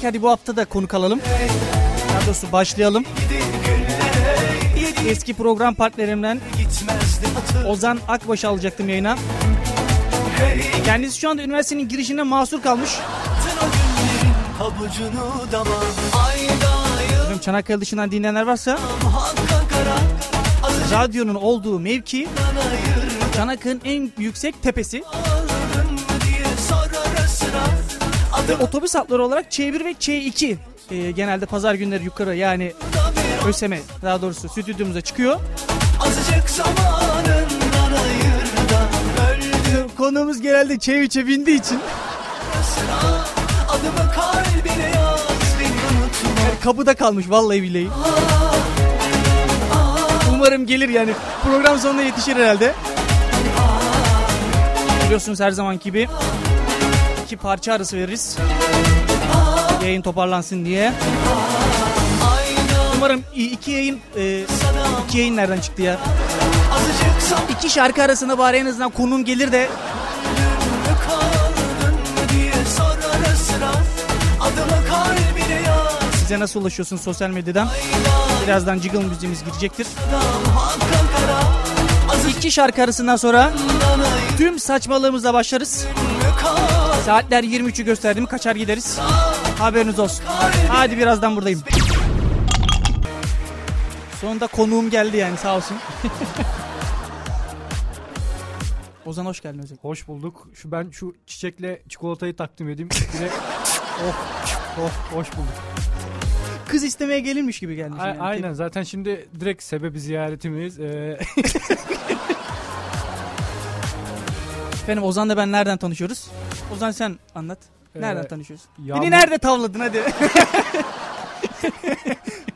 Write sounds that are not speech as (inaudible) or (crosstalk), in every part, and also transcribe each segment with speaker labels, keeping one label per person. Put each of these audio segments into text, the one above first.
Speaker 1: Dedik hadi bu hafta da konuk alalım. Daha doğrusu başlayalım. Eski program partnerimden Ozan Akbaş alacaktım yayına. Kendisi şu anda üniversitenin girişine mahsur kalmış. Bilmiyorum Çanakkale dışından dinleyenler varsa radyonun olduğu mevki Çanakkale'nin en yüksek tepesi.
Speaker 2: Adım
Speaker 1: Otobüs hatları olarak Ç1 ve Ç2 e, genelde pazar günleri yukarı yani ÖSEM'e daha doğrusu stüdyomuza çıkıyor.
Speaker 2: azıcık zamanından ayır da Öldü
Speaker 1: Konuğumuz genelde Ç3'e bindiği için
Speaker 2: Adımı kalbine yaz beni unutma
Speaker 1: kapıda kalmış vallahi billahi. Umarım gelir yani. Program sonuna yetişir herhalde. Biliyorsunuz her zaman gibi iki parça arası veririz. Yayın toparlansın diye. Umarım iki yayın e, iki yayın nereden çıktı ya? İki şarkı arasında bari en azından konuğum gelir de size nasıl ulaşıyorsun sosyal medyadan? Birazdan jiggle müziğimiz girecektir. İki şarkı arasından sonra tüm saçmalığımızla başlarız. Saatler 23'ü gösterdi mi kaçar gideriz. Haberiniz olsun. Hadi birazdan buradayım. Sonunda konuğum geldi yani sağ olsun. (laughs) Ozan hoş geldin Ozan.
Speaker 3: Hoş bulduk. Şu ben şu çiçekle çikolatayı takdim edeyim. Bir de (laughs) oh oh hoş bulduk.
Speaker 1: Kız istemeye gelinmiş gibi gelmiş.
Speaker 3: A-
Speaker 1: yani.
Speaker 3: aynen zaten şimdi direkt sebebi ziyaretimiz. Ee, (laughs)
Speaker 1: Efendim Ozan'la ben nereden tanışıyoruz? Ozan sen anlat. Nereden
Speaker 3: Ee,
Speaker 1: tanışıyoruz?
Speaker 3: Yağmur-
Speaker 1: Beni nerede tavladın hadi. (laughs)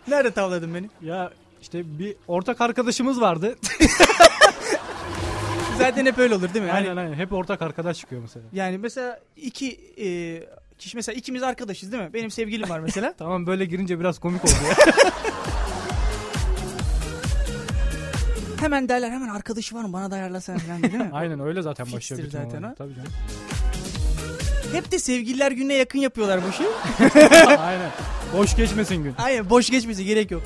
Speaker 1: nerede tavladın beni?
Speaker 3: ya işte bir ortak arkadaşımız vardı. (laughs)
Speaker 1: Zaten hep öyle olur değil mi? Yani,
Speaker 3: aynen aynen. Hep ortak arkadaş çıkıyor mesela.
Speaker 1: yani mesela iki e, kişi mesela ikimiz arkadaşız değil mi? Benim sevgilim var mesela. (laughs)
Speaker 3: Tamam böyle girince biraz komik oldu ya.
Speaker 1: Hemen derler hemen arkadaşı var mı bana da ayarlasana falan değil mi? (laughs)
Speaker 3: aynen öyle zaten
Speaker 1: Fikstir
Speaker 3: başlıyor bütün
Speaker 1: zaten
Speaker 3: olay.
Speaker 1: o.
Speaker 3: Tabii canım.
Speaker 1: Hep de sevgililer gününe yakın yapıyorlar bu işi. (laughs)
Speaker 3: aynen. Boş geçmesin gün.
Speaker 1: Aynen boş geçmesi gerek yok.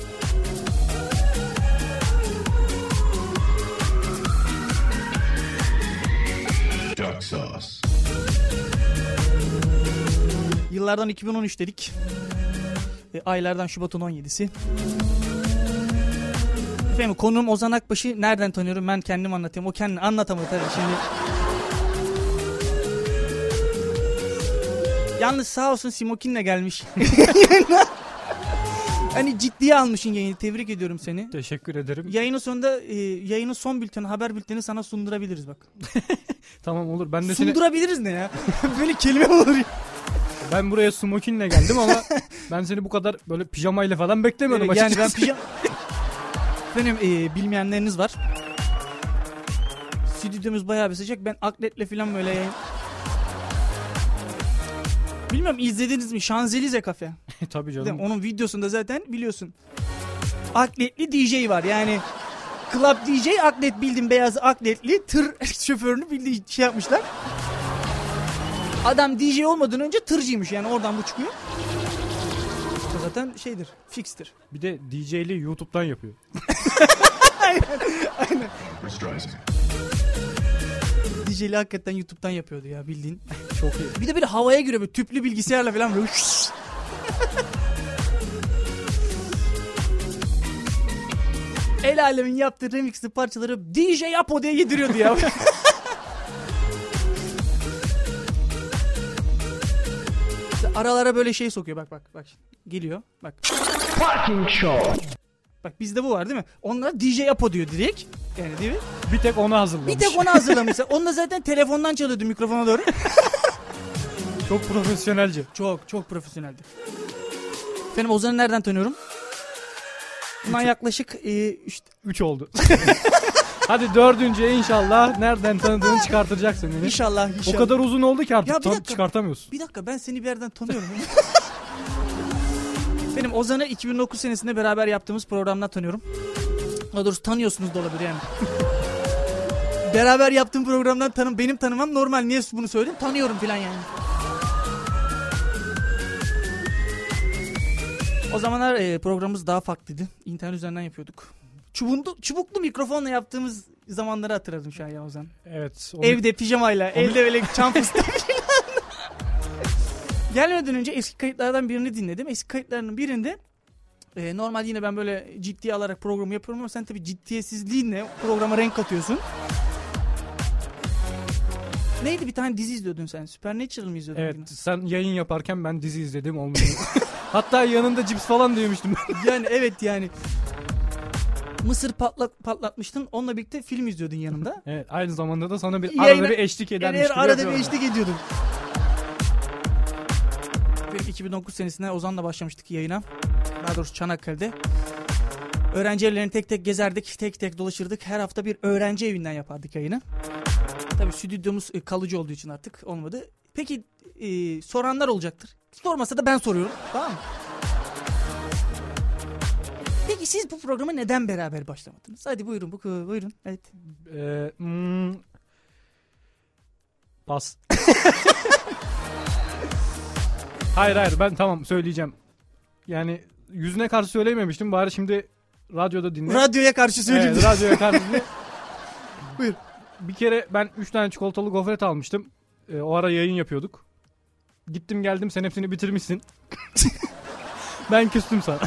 Speaker 4: Duck sauce.
Speaker 1: Yıllardan 2013 dedik. E, aylardan Şubat'ın 17'si. Efendim konuğum Ozan Akbaş'ı nereden tanıyorum ben kendim anlatayım. O kendini anlatamadı tabii şimdi. Yalnız sağ olsun Simokin'le gelmiş. (laughs) hani ciddiye almışsın yayını. Tebrik ediyorum seni.
Speaker 3: Teşekkür ederim.
Speaker 1: Yayının sonunda e, yayının son bülteni, haber bülteni sana sundurabiliriz bak. (laughs)
Speaker 3: Tamam olur. Ben de seni
Speaker 1: Sundurabiliriz ne ya? (laughs) Böyle kelime mi olur ya?
Speaker 3: ben buraya smokinle geldim ama ben seni bu kadar böyle pijamayla falan beklemiyordum
Speaker 1: Evet, yani ben pijama... Benim e, bilmeyenleriniz var. Stüdyomuz bayağı bir sıcak. Ben akletle falan böyle yayın... Bilmiyorum izlediniz mi? Şanzelize kafe. (laughs)
Speaker 3: Tabii
Speaker 1: Değil
Speaker 3: canım.
Speaker 1: mi? Onun videosunda zaten biliyorsun. Akletli DJ var yani. Club DJ aklet bildim beyaz akletli tır (laughs) şoförünü bildiği şey yapmışlar. Adam DJ olmadan önce tırcıymış yani oradan bu çıkıyor. Zaten şeydir, fixtir.
Speaker 3: Bir de DJ'li YouTube'dan yapıyor. (laughs)
Speaker 4: Barbra Streisand.
Speaker 1: DJ'li hakikaten YouTube'dan yapıyordu ya bildiğin.
Speaker 3: Çok iyi.
Speaker 1: Bir de böyle havaya giriyor böyle tüplü bilgisayarla falan böyle. El alemin yaptığı remixli parçaları DJ Apo diye yediriyordu ya. (laughs) Aralara böyle şey sokuyor bak bak bak. Geliyor bak. Bak bizde bu var değil mi? Onlar DJ Apo diyor direkt. Yani değil mi?
Speaker 3: Bir tek onu hazırlamış.
Speaker 1: Bir tek onu hazırlamışlar. Onu da zaten telefondan çalıyordu mikrofona doğru. (laughs)
Speaker 3: Çok profesyonelce.
Speaker 1: Çok çok profesyoneldi. Efendim Ozan'ı nereden tanıyorum? Bundan yaklaşık e, işte,
Speaker 3: 3 oldu. (laughs) Hadi dördüncüye inşallah nereden tanıdığını çıkartacaksın beni.
Speaker 1: inşallah
Speaker 3: O
Speaker 1: inşallah.
Speaker 3: kadar uzun oldu ki
Speaker 1: Ya
Speaker 3: artık
Speaker 1: bir
Speaker 3: tan-
Speaker 1: dakika.
Speaker 3: çıkartamıyorsun.
Speaker 1: Bir dakika ben seni bir yerden tanıyorum. (laughs) Benim Ozan'ı 2009 senesinde beraber yaptığımız programdan tanıyorum. Daha doğrusu tanıyorsunuz da olabilir yani. (laughs) beraber yaptığım programdan tanım benim tanımam normal. Niye bunu söyledim? Tanıyorum falan yani. O zamanlar e, programımız daha farklıydı. İnternet üzerinden yapıyorduk. Çubuklu, çubuklu mikrofonla yaptığımız zamanları hatırladım şu an ya Ozan.
Speaker 3: Evet. onu-
Speaker 1: Evde pijamayla, elde böyle çam fıstığı. (laughs) Gelmeden önce eski kayıtlardan birini dinledim. Eski kayıtlarının birinde e, normal yine ben böyle ciddiye alarak programı yapıyorum ama sen tabii ciddiyetsizliğinle programa renk katıyorsun. Neydi bir tane dizi izliyordun sen? Supernatural mı izliyordun?
Speaker 3: Evet
Speaker 1: yine?
Speaker 3: sen yayın yaparken ben dizi izledim olmuyor. (laughs) Hatta yanında cips falan da yemiştim ben.
Speaker 1: Yani evet yani. Mısır patlat, patlatmıştın. Onunla birlikte film izliyordun yanında. (laughs)
Speaker 3: Evet aynı zamanda da sana bir
Speaker 1: Yayına-
Speaker 3: arada bir eşlik edermiş gibi
Speaker 1: arada bir eşlik ediyordum. Benim 2009 senesinde Ozan'la başlamıştık yayına. Daha doğrusu Çanakkale'de. Öğrenci evlerini tek tek gezerdik, tek tek dolaşırdık. Her hafta bir öğrenci evinden yapardık yayını. Tabii stüdyomuz e, kalıcı olduğu için artık olmadı. Peki e, soranlar olacaktır. Sormasa da ben soruyorum. Tamam mı? Peki siz bu programa neden beraber başlamadınız? Hadi buyurun, bu buyurun. Evet.
Speaker 3: Ee, hmm, pas. (laughs) hayır hayır ben tamam söyleyeceğim. Yani yüzüne karşı söyleyememiştim bari şimdi radyoda dinle.
Speaker 1: Radyoya karşı söyleyeyim.
Speaker 3: Evet, radyoya karşı dinle. (laughs)
Speaker 1: Buyur.
Speaker 3: Bir kere ben 3 tane çikolatalı gofret almıştım. Ee, o ara yayın yapıyorduk. Gittim geldim sen hepsini bitirmişsin. (laughs) ben küstüm sana.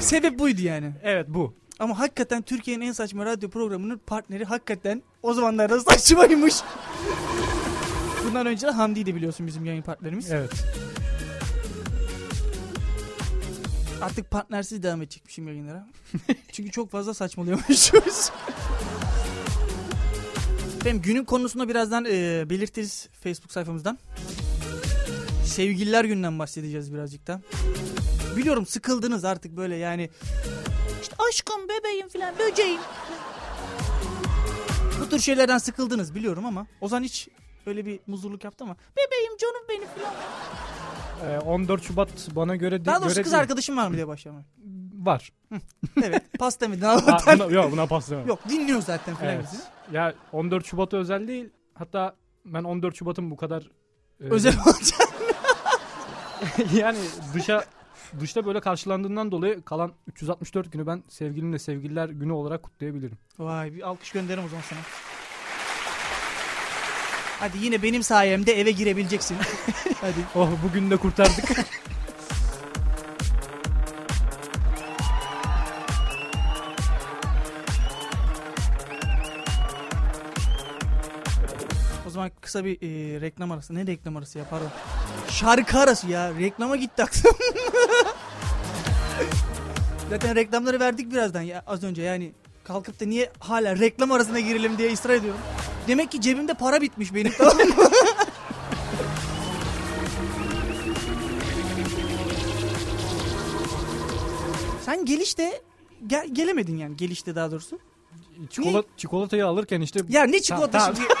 Speaker 1: Sebep buydu yani.
Speaker 3: evet bu.
Speaker 1: Ama hakikaten Türkiye'nin en saçma radyo programının partneri hakikaten o zamanlarda saçmaymış. Bundan önce de Hamdi'ydi biliyorsun bizim yayın partnerimiz.
Speaker 3: Evet.
Speaker 1: Artık partnersiz devam edecekmişim yayınlara. (laughs) Çünkü çok fazla saçmalıyormuşuz. (laughs) Efendim günün konusunu birazdan e, belirtiriz Facebook sayfamızdan. Sevgililer gününden bahsedeceğiz birazcık da. Biliyorum sıkıldınız artık böyle yani. İşte aşkım, bebeğim falan, böceğim. Bu tür şeylerden sıkıldınız biliyorum ama Ozan hiç öyle bir muzurluk yaptı ama bebeğim canım benim falan.
Speaker 3: Ee, 14 Şubat bana göre
Speaker 1: Daha doğrusu
Speaker 3: göre
Speaker 1: kız
Speaker 3: değil.
Speaker 1: arkadaşım var mı diye başlamak.
Speaker 3: var.
Speaker 1: Evet pas demedin (laughs)
Speaker 3: Ha, buna, yok buna pas demem.
Speaker 1: Yok dinliyor zaten falan.
Speaker 3: Evet. Ya 14 Şubat'a özel değil. Hatta ben 14 Şubat'ın bu kadar e,
Speaker 1: Özel olacak. (laughs)
Speaker 3: yani dışa dışta böyle karşılandığından dolayı kalan 364 günü ben sevgilimle sevgililer günü olarak kutlayabilirim.
Speaker 1: Vay bir alkış gönderim o zaman sana. Hadi yine benim sayemde eve girebileceksin. (laughs) Hadi.
Speaker 3: Oh bugün de kurtardık.
Speaker 1: O zaman kısa bir e, reklam arası. Ne reklam arası ya pardon. Şarkı arası ya. Reklama gitti aklım. Zaten reklamları verdik birazdan ya az önce yani. Kalkıp da niye hala reklam arasına girelim diye ısrar ediyorum. Demek ki cebimde para bitmiş benim tamam mı? (laughs) Sen gelişte gel, gelemedin yani gelişte daha doğrusu.
Speaker 3: Çikolat, çikolatayı alırken işte
Speaker 1: Ya ne çikolata
Speaker 3: Tamam,
Speaker 1: şimdi? (laughs)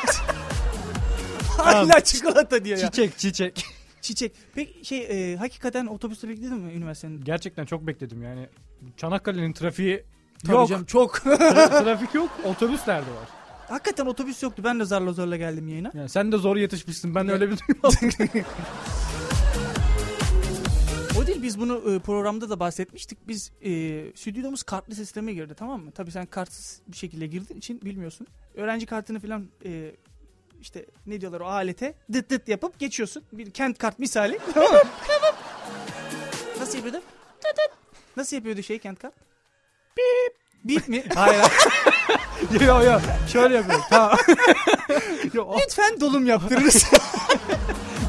Speaker 1: Hala çikolata diyor ya.
Speaker 3: çiçek çiçek.
Speaker 1: Çiçek. Peki şey e, hakikaten otobüste bekledin mi üniversitenin?
Speaker 3: Gerçekten çok bekledim yani. Çanakkale'nin trafiği
Speaker 1: Tabii
Speaker 3: yok.
Speaker 1: canım, çok. (laughs)
Speaker 3: Tra- trafik yok. Otobüs nerede var?
Speaker 1: hakikaten otobüs yoktu. Ben de zarla zorla geldim yayına.
Speaker 3: Yani sen de zor yetişmişsin. Ben öyle bir duymadım. (laughs)
Speaker 1: O değil biz bunu e, programda da bahsetmiştik. Biz e, stüdyomuz kartlı sisteme girdi tamam mı? Tabii sen kartsız bir şekilde girdiğin için bilmiyorsun. Öğrenci kartını falan e, işte ne diyorlar o alete dıt dıt yapıp geçiyorsun. Bir kent kart misali. (laughs) Tamam mı? Nasıl yapıyordu? Dıt dıt. Nasıl yapıyordu şey kent kart? Bip. Bip mi?
Speaker 3: Hayır. yok (laughs) yok. Şöyle yapıyorum. Tamam. (laughs) Yok, o-
Speaker 1: Lütfen dolum yaptırırız.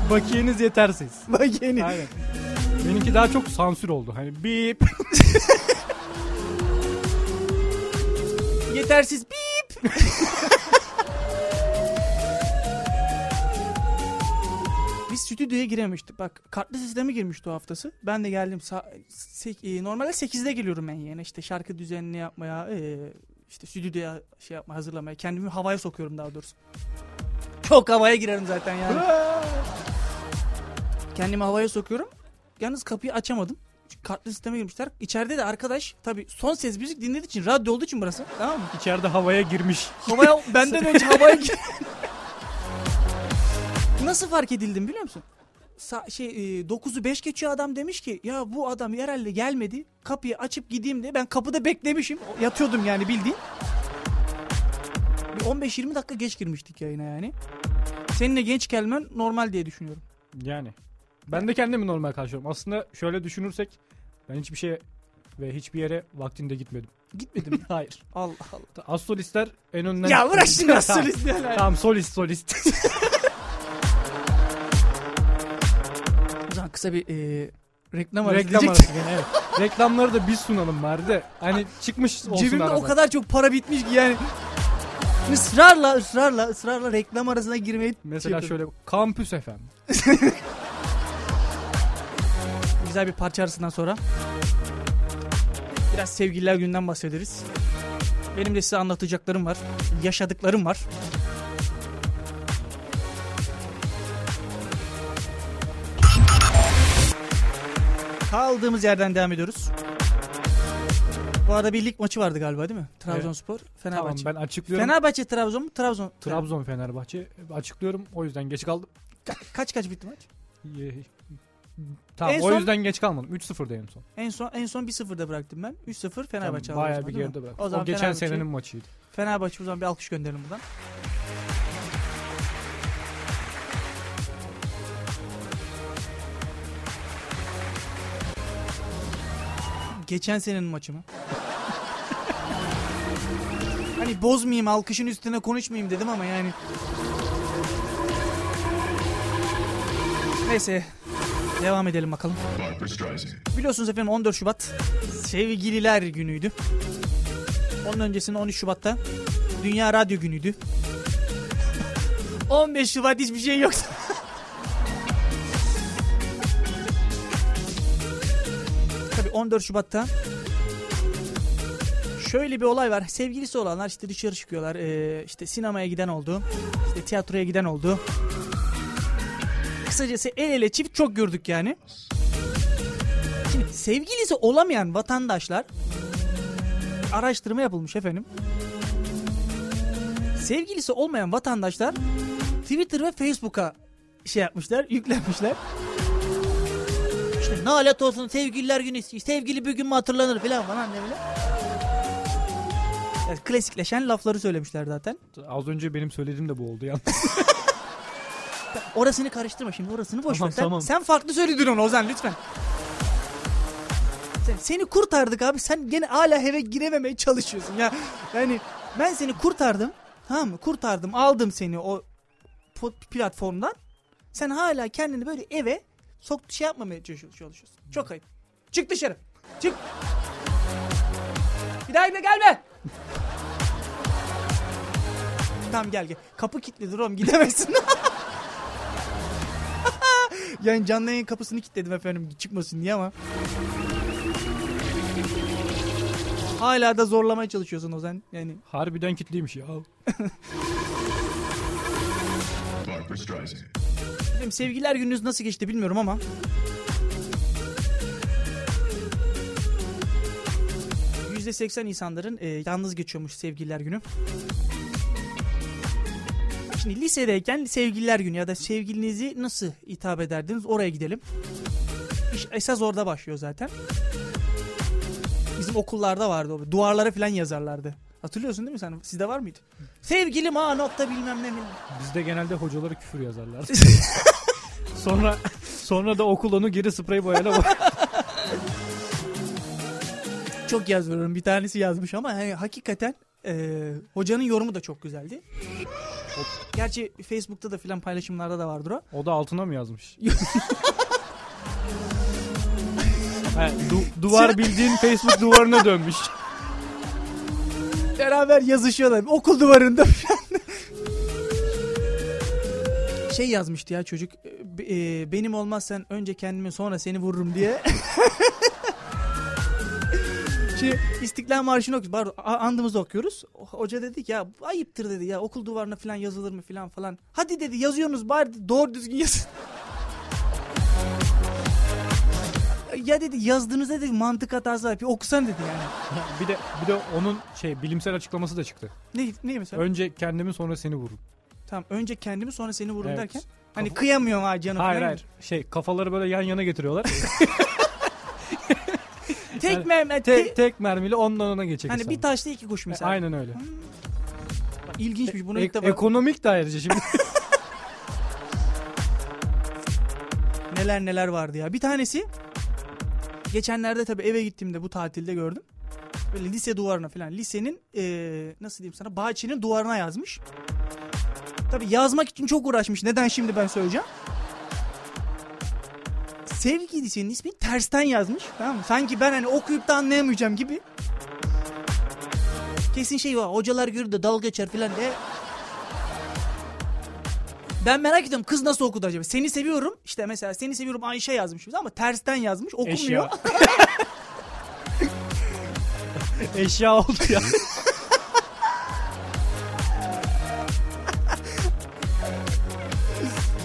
Speaker 3: bakiyeniz yetersiz.
Speaker 1: Bak yeni.
Speaker 3: Aynen. Benimki daha çok sansür oldu. Hani bip.
Speaker 1: Yetersiz bip. Stüdyoya girememiştik. Bak kartlı sisteme girmişti o haftası. Ben de geldim. Sek- e, normalde 8'de geliyorum ben yine. İşte şarkı düzenini yapmaya, e, işte stüdyoya şey yapma hazırlamaya. Kendimi havaya sokuyorum daha doğrusu. Çok havaya girerim zaten yani. (laughs) Kendimi havaya sokuyorum. Yalnız kapıyı açamadım. Çünkü kartlı sisteme girmişler. İçeride de arkadaş tabii son ses müzik dinlediği için radyo olduğu için burası. Tamam mı?
Speaker 3: İçeride havaya girmiş.
Speaker 1: Havaya benden önce havaya gir. (laughs) Nasıl fark edildim biliyor musun? sa- şey e, 9'u 5 geçiyor adam demiş ki ya bu adam herhalde gelmedi. Kapıyı açıp gideyim diye ben kapıda beklemişim. Yatıyordum yani bildiğin. Bir 15-20 dakika geç girmiştik yayına yani. Seninle genç gelmen normal diye düşünüyorum.
Speaker 3: Yani. Ben de kendimi normal karşılıyorum. Aslında şöyle düşünürsek ben hiçbir şeye ve hiçbir yere vaktinde gitmedim.
Speaker 1: Gitmedim? (laughs)
Speaker 3: Hayır.
Speaker 1: Allah Allah.
Speaker 3: Astrolistler en önden...
Speaker 1: Ya bırak şimdi (laughs) diyorlar.
Speaker 3: Tamam solist solist. (laughs)
Speaker 1: kısa bir e, reklam arası
Speaker 3: Reklam
Speaker 1: diyecektik.
Speaker 3: arası gene evet. (laughs) Reklamları da biz sunalım bari de. Hani çıkmış olsun
Speaker 1: Cebimde
Speaker 3: arada.
Speaker 1: o kadar çok para bitmiş ki yani. ısrarla ısrarla ısrarla reklam arasına girmeyi
Speaker 3: Mesela
Speaker 1: şey
Speaker 3: şöyle Kampüs FM. (laughs)
Speaker 1: Güzel bir parça arasından sonra biraz sevgililer günden bahsederiz. Benim de size anlatacaklarım var. Yaşadıklarım var. Kaldığımız yerden devam ediyoruz. Bu arada bir lig maçı vardı galiba değil mi? Trabzonspor,
Speaker 3: Tamam
Speaker 1: Fenerbahçe.
Speaker 3: ben açıklıyorum.
Speaker 1: Fenerbahçe Trabzon mu? Trabzon.
Speaker 3: Trabzon Fenerbahçe açıklıyorum. O yüzden geç kaldım.
Speaker 1: Ka- kaç kaç bitti maç?
Speaker 3: Ye- Tamam
Speaker 1: En
Speaker 3: o
Speaker 1: son-
Speaker 3: yüzden geç kalmadım. 3-0'da en son.
Speaker 1: En son en son 1-0'da bıraktım ben. 3-0 Fenerbahçe
Speaker 3: Tamam,
Speaker 1: aldı o
Speaker 3: bayağı
Speaker 1: zaman,
Speaker 3: bir
Speaker 1: değil mi?
Speaker 3: geride bırak.
Speaker 1: O
Speaker 3: O,
Speaker 1: zaman
Speaker 3: geçen
Speaker 1: Fenerbahçe-
Speaker 3: senenin maçıydı.
Speaker 1: Fenerbahçe o zaman bir alkış gönderelim buradan. Geçen senenin maçı mı? hani bozmayayım, alkışın üstüne konuşmayayım dedim ama yani. Neyse. Devam edelim bakalım. Biliyorsunuz efendim 14 Şubat Sevgililer Günü'ydü. Onun öncesinde 13 Şubat'ta Dünya Radyo Günü'ydü. 15 Şubat hiçbir şey yoksa. 14 Şubat'ta şöyle bir olay var. Sevgilisi olanlar işte dışarı çıkıyorlar. Ee, işte sinemaya giden oldu. İşte tiyatroya giden oldu. Kısacası el ele çift çok gördük yani. Şimdi sevgilisi olamayan vatandaşlar araştırma yapılmış efendim. Sevgilisi olmayan vatandaşlar Twitter ve Facebook'a şey yapmışlar, yüklenmişler. İşte nalet olsun sevgililer günü, sevgili bir gün mü hatırlanır falan falan ne böyle. Yani klasikleşen lafları söylemişler zaten.
Speaker 3: Az önce benim söylediğim de bu oldu ya. (laughs)
Speaker 1: Orasını karıştırma şimdi orasını boş
Speaker 3: Tamam,
Speaker 1: ver. Sen,
Speaker 3: tamam.
Speaker 1: sen farklı söyledin onu Ozan lütfen. Sen, seni kurtardık abi sen gene hala eve girememeye çalışıyorsun ya. Yani ben seni kurtardım tamam mı kurtardım aldım seni o platformdan. Sen hala kendini böyle eve sok şey yapmamaya çalışıyorsun. Çok ayıp. Çık dışarı. Çık. Bir daha gelme. tamam gel gel. Kapı kilitlidir oğlum gidemezsin. (laughs) Yani canlı yayın kapısını kilitledim efendim çıkmasın diye ama. Hala da zorlamaya çalışıyorsun Ozan. Yani
Speaker 3: Harbiden kitliymiş ya.
Speaker 1: Benim sevgililer gününüz nasıl geçti bilmiyorum ama. %80 insanların e, yalnız geçiyormuş sevgililer günü. Şimdi lisedeyken sevgililer günü ya da sevgilinizi nasıl hitap ederdiniz oraya gidelim. İş esas orada başlıyor zaten. Bizim okullarda vardı o. Duvarlara falan yazarlardı. Hatırlıyorsun değil mi sen? Sizde var mıydı? Sevgilim ha nokta bilmem ne bilmem.
Speaker 3: Bizde genelde hocaları küfür yazarlar. (laughs) sonra sonra da okul onu geri sprey boyayla boy-
Speaker 1: Çok yazıyorum. Bir tanesi yazmış ama hani hakikaten e, hocanın yorumu da çok güzeldi. Gerçi Facebook'ta da filan paylaşımlarda da vardır o.
Speaker 3: O da altına mı yazmış? (laughs) Ha, du- duvar bildiğin Facebook duvarına dönmüş. (laughs)
Speaker 1: Beraber yazışıyorlar. Okul duvarında şey yazmıştı ya çocuk. e, e, benim olmazsan önce kendimi sonra seni vururum diye. (laughs) Şimdi İstiklal Marşı'nı okuyoruz. Pardon, andımızı okuyoruz. Hoca dedi ki ya ayıptır dedi ya okul duvarına falan yazılır mı falan falan. Hadi dedi yazıyorsunuz bari doğru düzgün yazın. Ya dedi yazdığınızda dedi mantık hatası var. Bir okusan dedi yani. (laughs)
Speaker 3: bir de bir de onun şey bilimsel açıklaması da çıktı.
Speaker 1: Ne, ne mesela?
Speaker 3: Önce kendimi sonra seni vurun.
Speaker 1: tamam önce kendimi sonra seni vurun
Speaker 3: Evet.
Speaker 1: derken. Hani
Speaker 3: Kafa-
Speaker 1: kıyamıyorum ha canım.
Speaker 3: Hayır
Speaker 1: falan.
Speaker 3: hayır. Şey kafaları böyle yan yana getiriyorlar. (laughs) (laughs)
Speaker 1: Tek mermi.
Speaker 3: Te-
Speaker 1: te-
Speaker 3: tek mermiyle ondan ona geçecek.
Speaker 1: hani bir taşla iki kuş mesela.
Speaker 3: Aynen öyle.
Speaker 1: İlginçmiş bunu
Speaker 3: Ek-
Speaker 1: ilk defa.
Speaker 3: ekonomik de ayrıca şimdi.
Speaker 1: neler neler vardı ya. Bir tanesi geçenlerde tabii eve gittiğimde bu tatilde gördüm. Böyle lise duvarına falan. Lisenin eee, nasıl diyeyim sana bahçenin duvarına yazmış. Tabii yazmak için çok uğraşmış. Neden şimdi ben söyleyeceğim. Sevgilisinin ismini tersten yazmış. Tamam mı? Sanki ben hani okuyup da anlayamayacağım gibi. Kesin şey var. Hocalar görür de dalga geçer falan diye. Ben merak ediyorum kız nasıl okudu acaba? Seni seviyorum. İşte mesela seni seviyorum Ayşe yazmış biz ama tersten yazmış. Okunmuyor.
Speaker 3: Eşya. (laughs) Eşya oldu ya. (laughs)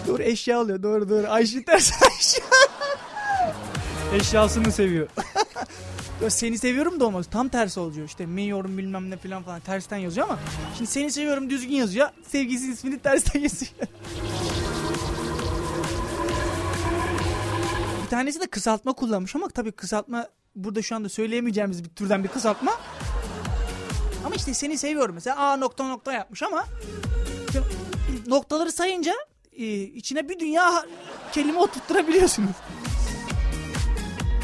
Speaker 1: Doğru eşya oluyor. Doğru doğru. Ayşe ters Ayşe.
Speaker 3: Eşyasını seviyor. (laughs)
Speaker 1: Seni seviyorum da olmaz. Tam tersi oluyor. İşte meyorum bilmem ne falan falan tersten yazıyor ama şimdi seni seviyorum düzgün yazıyor. Sevgilisi ismini tersten (laughs) yazıyor. bir tanesi de kısaltma kullanmış ama tabii kısaltma burada şu anda söyleyemeyeceğimiz bir türden bir kısaltma. Ama işte seni seviyorum mesela A nokta nokta yapmış ama noktaları sayınca e, içine bir dünya kelime oturtturabiliyorsunuz.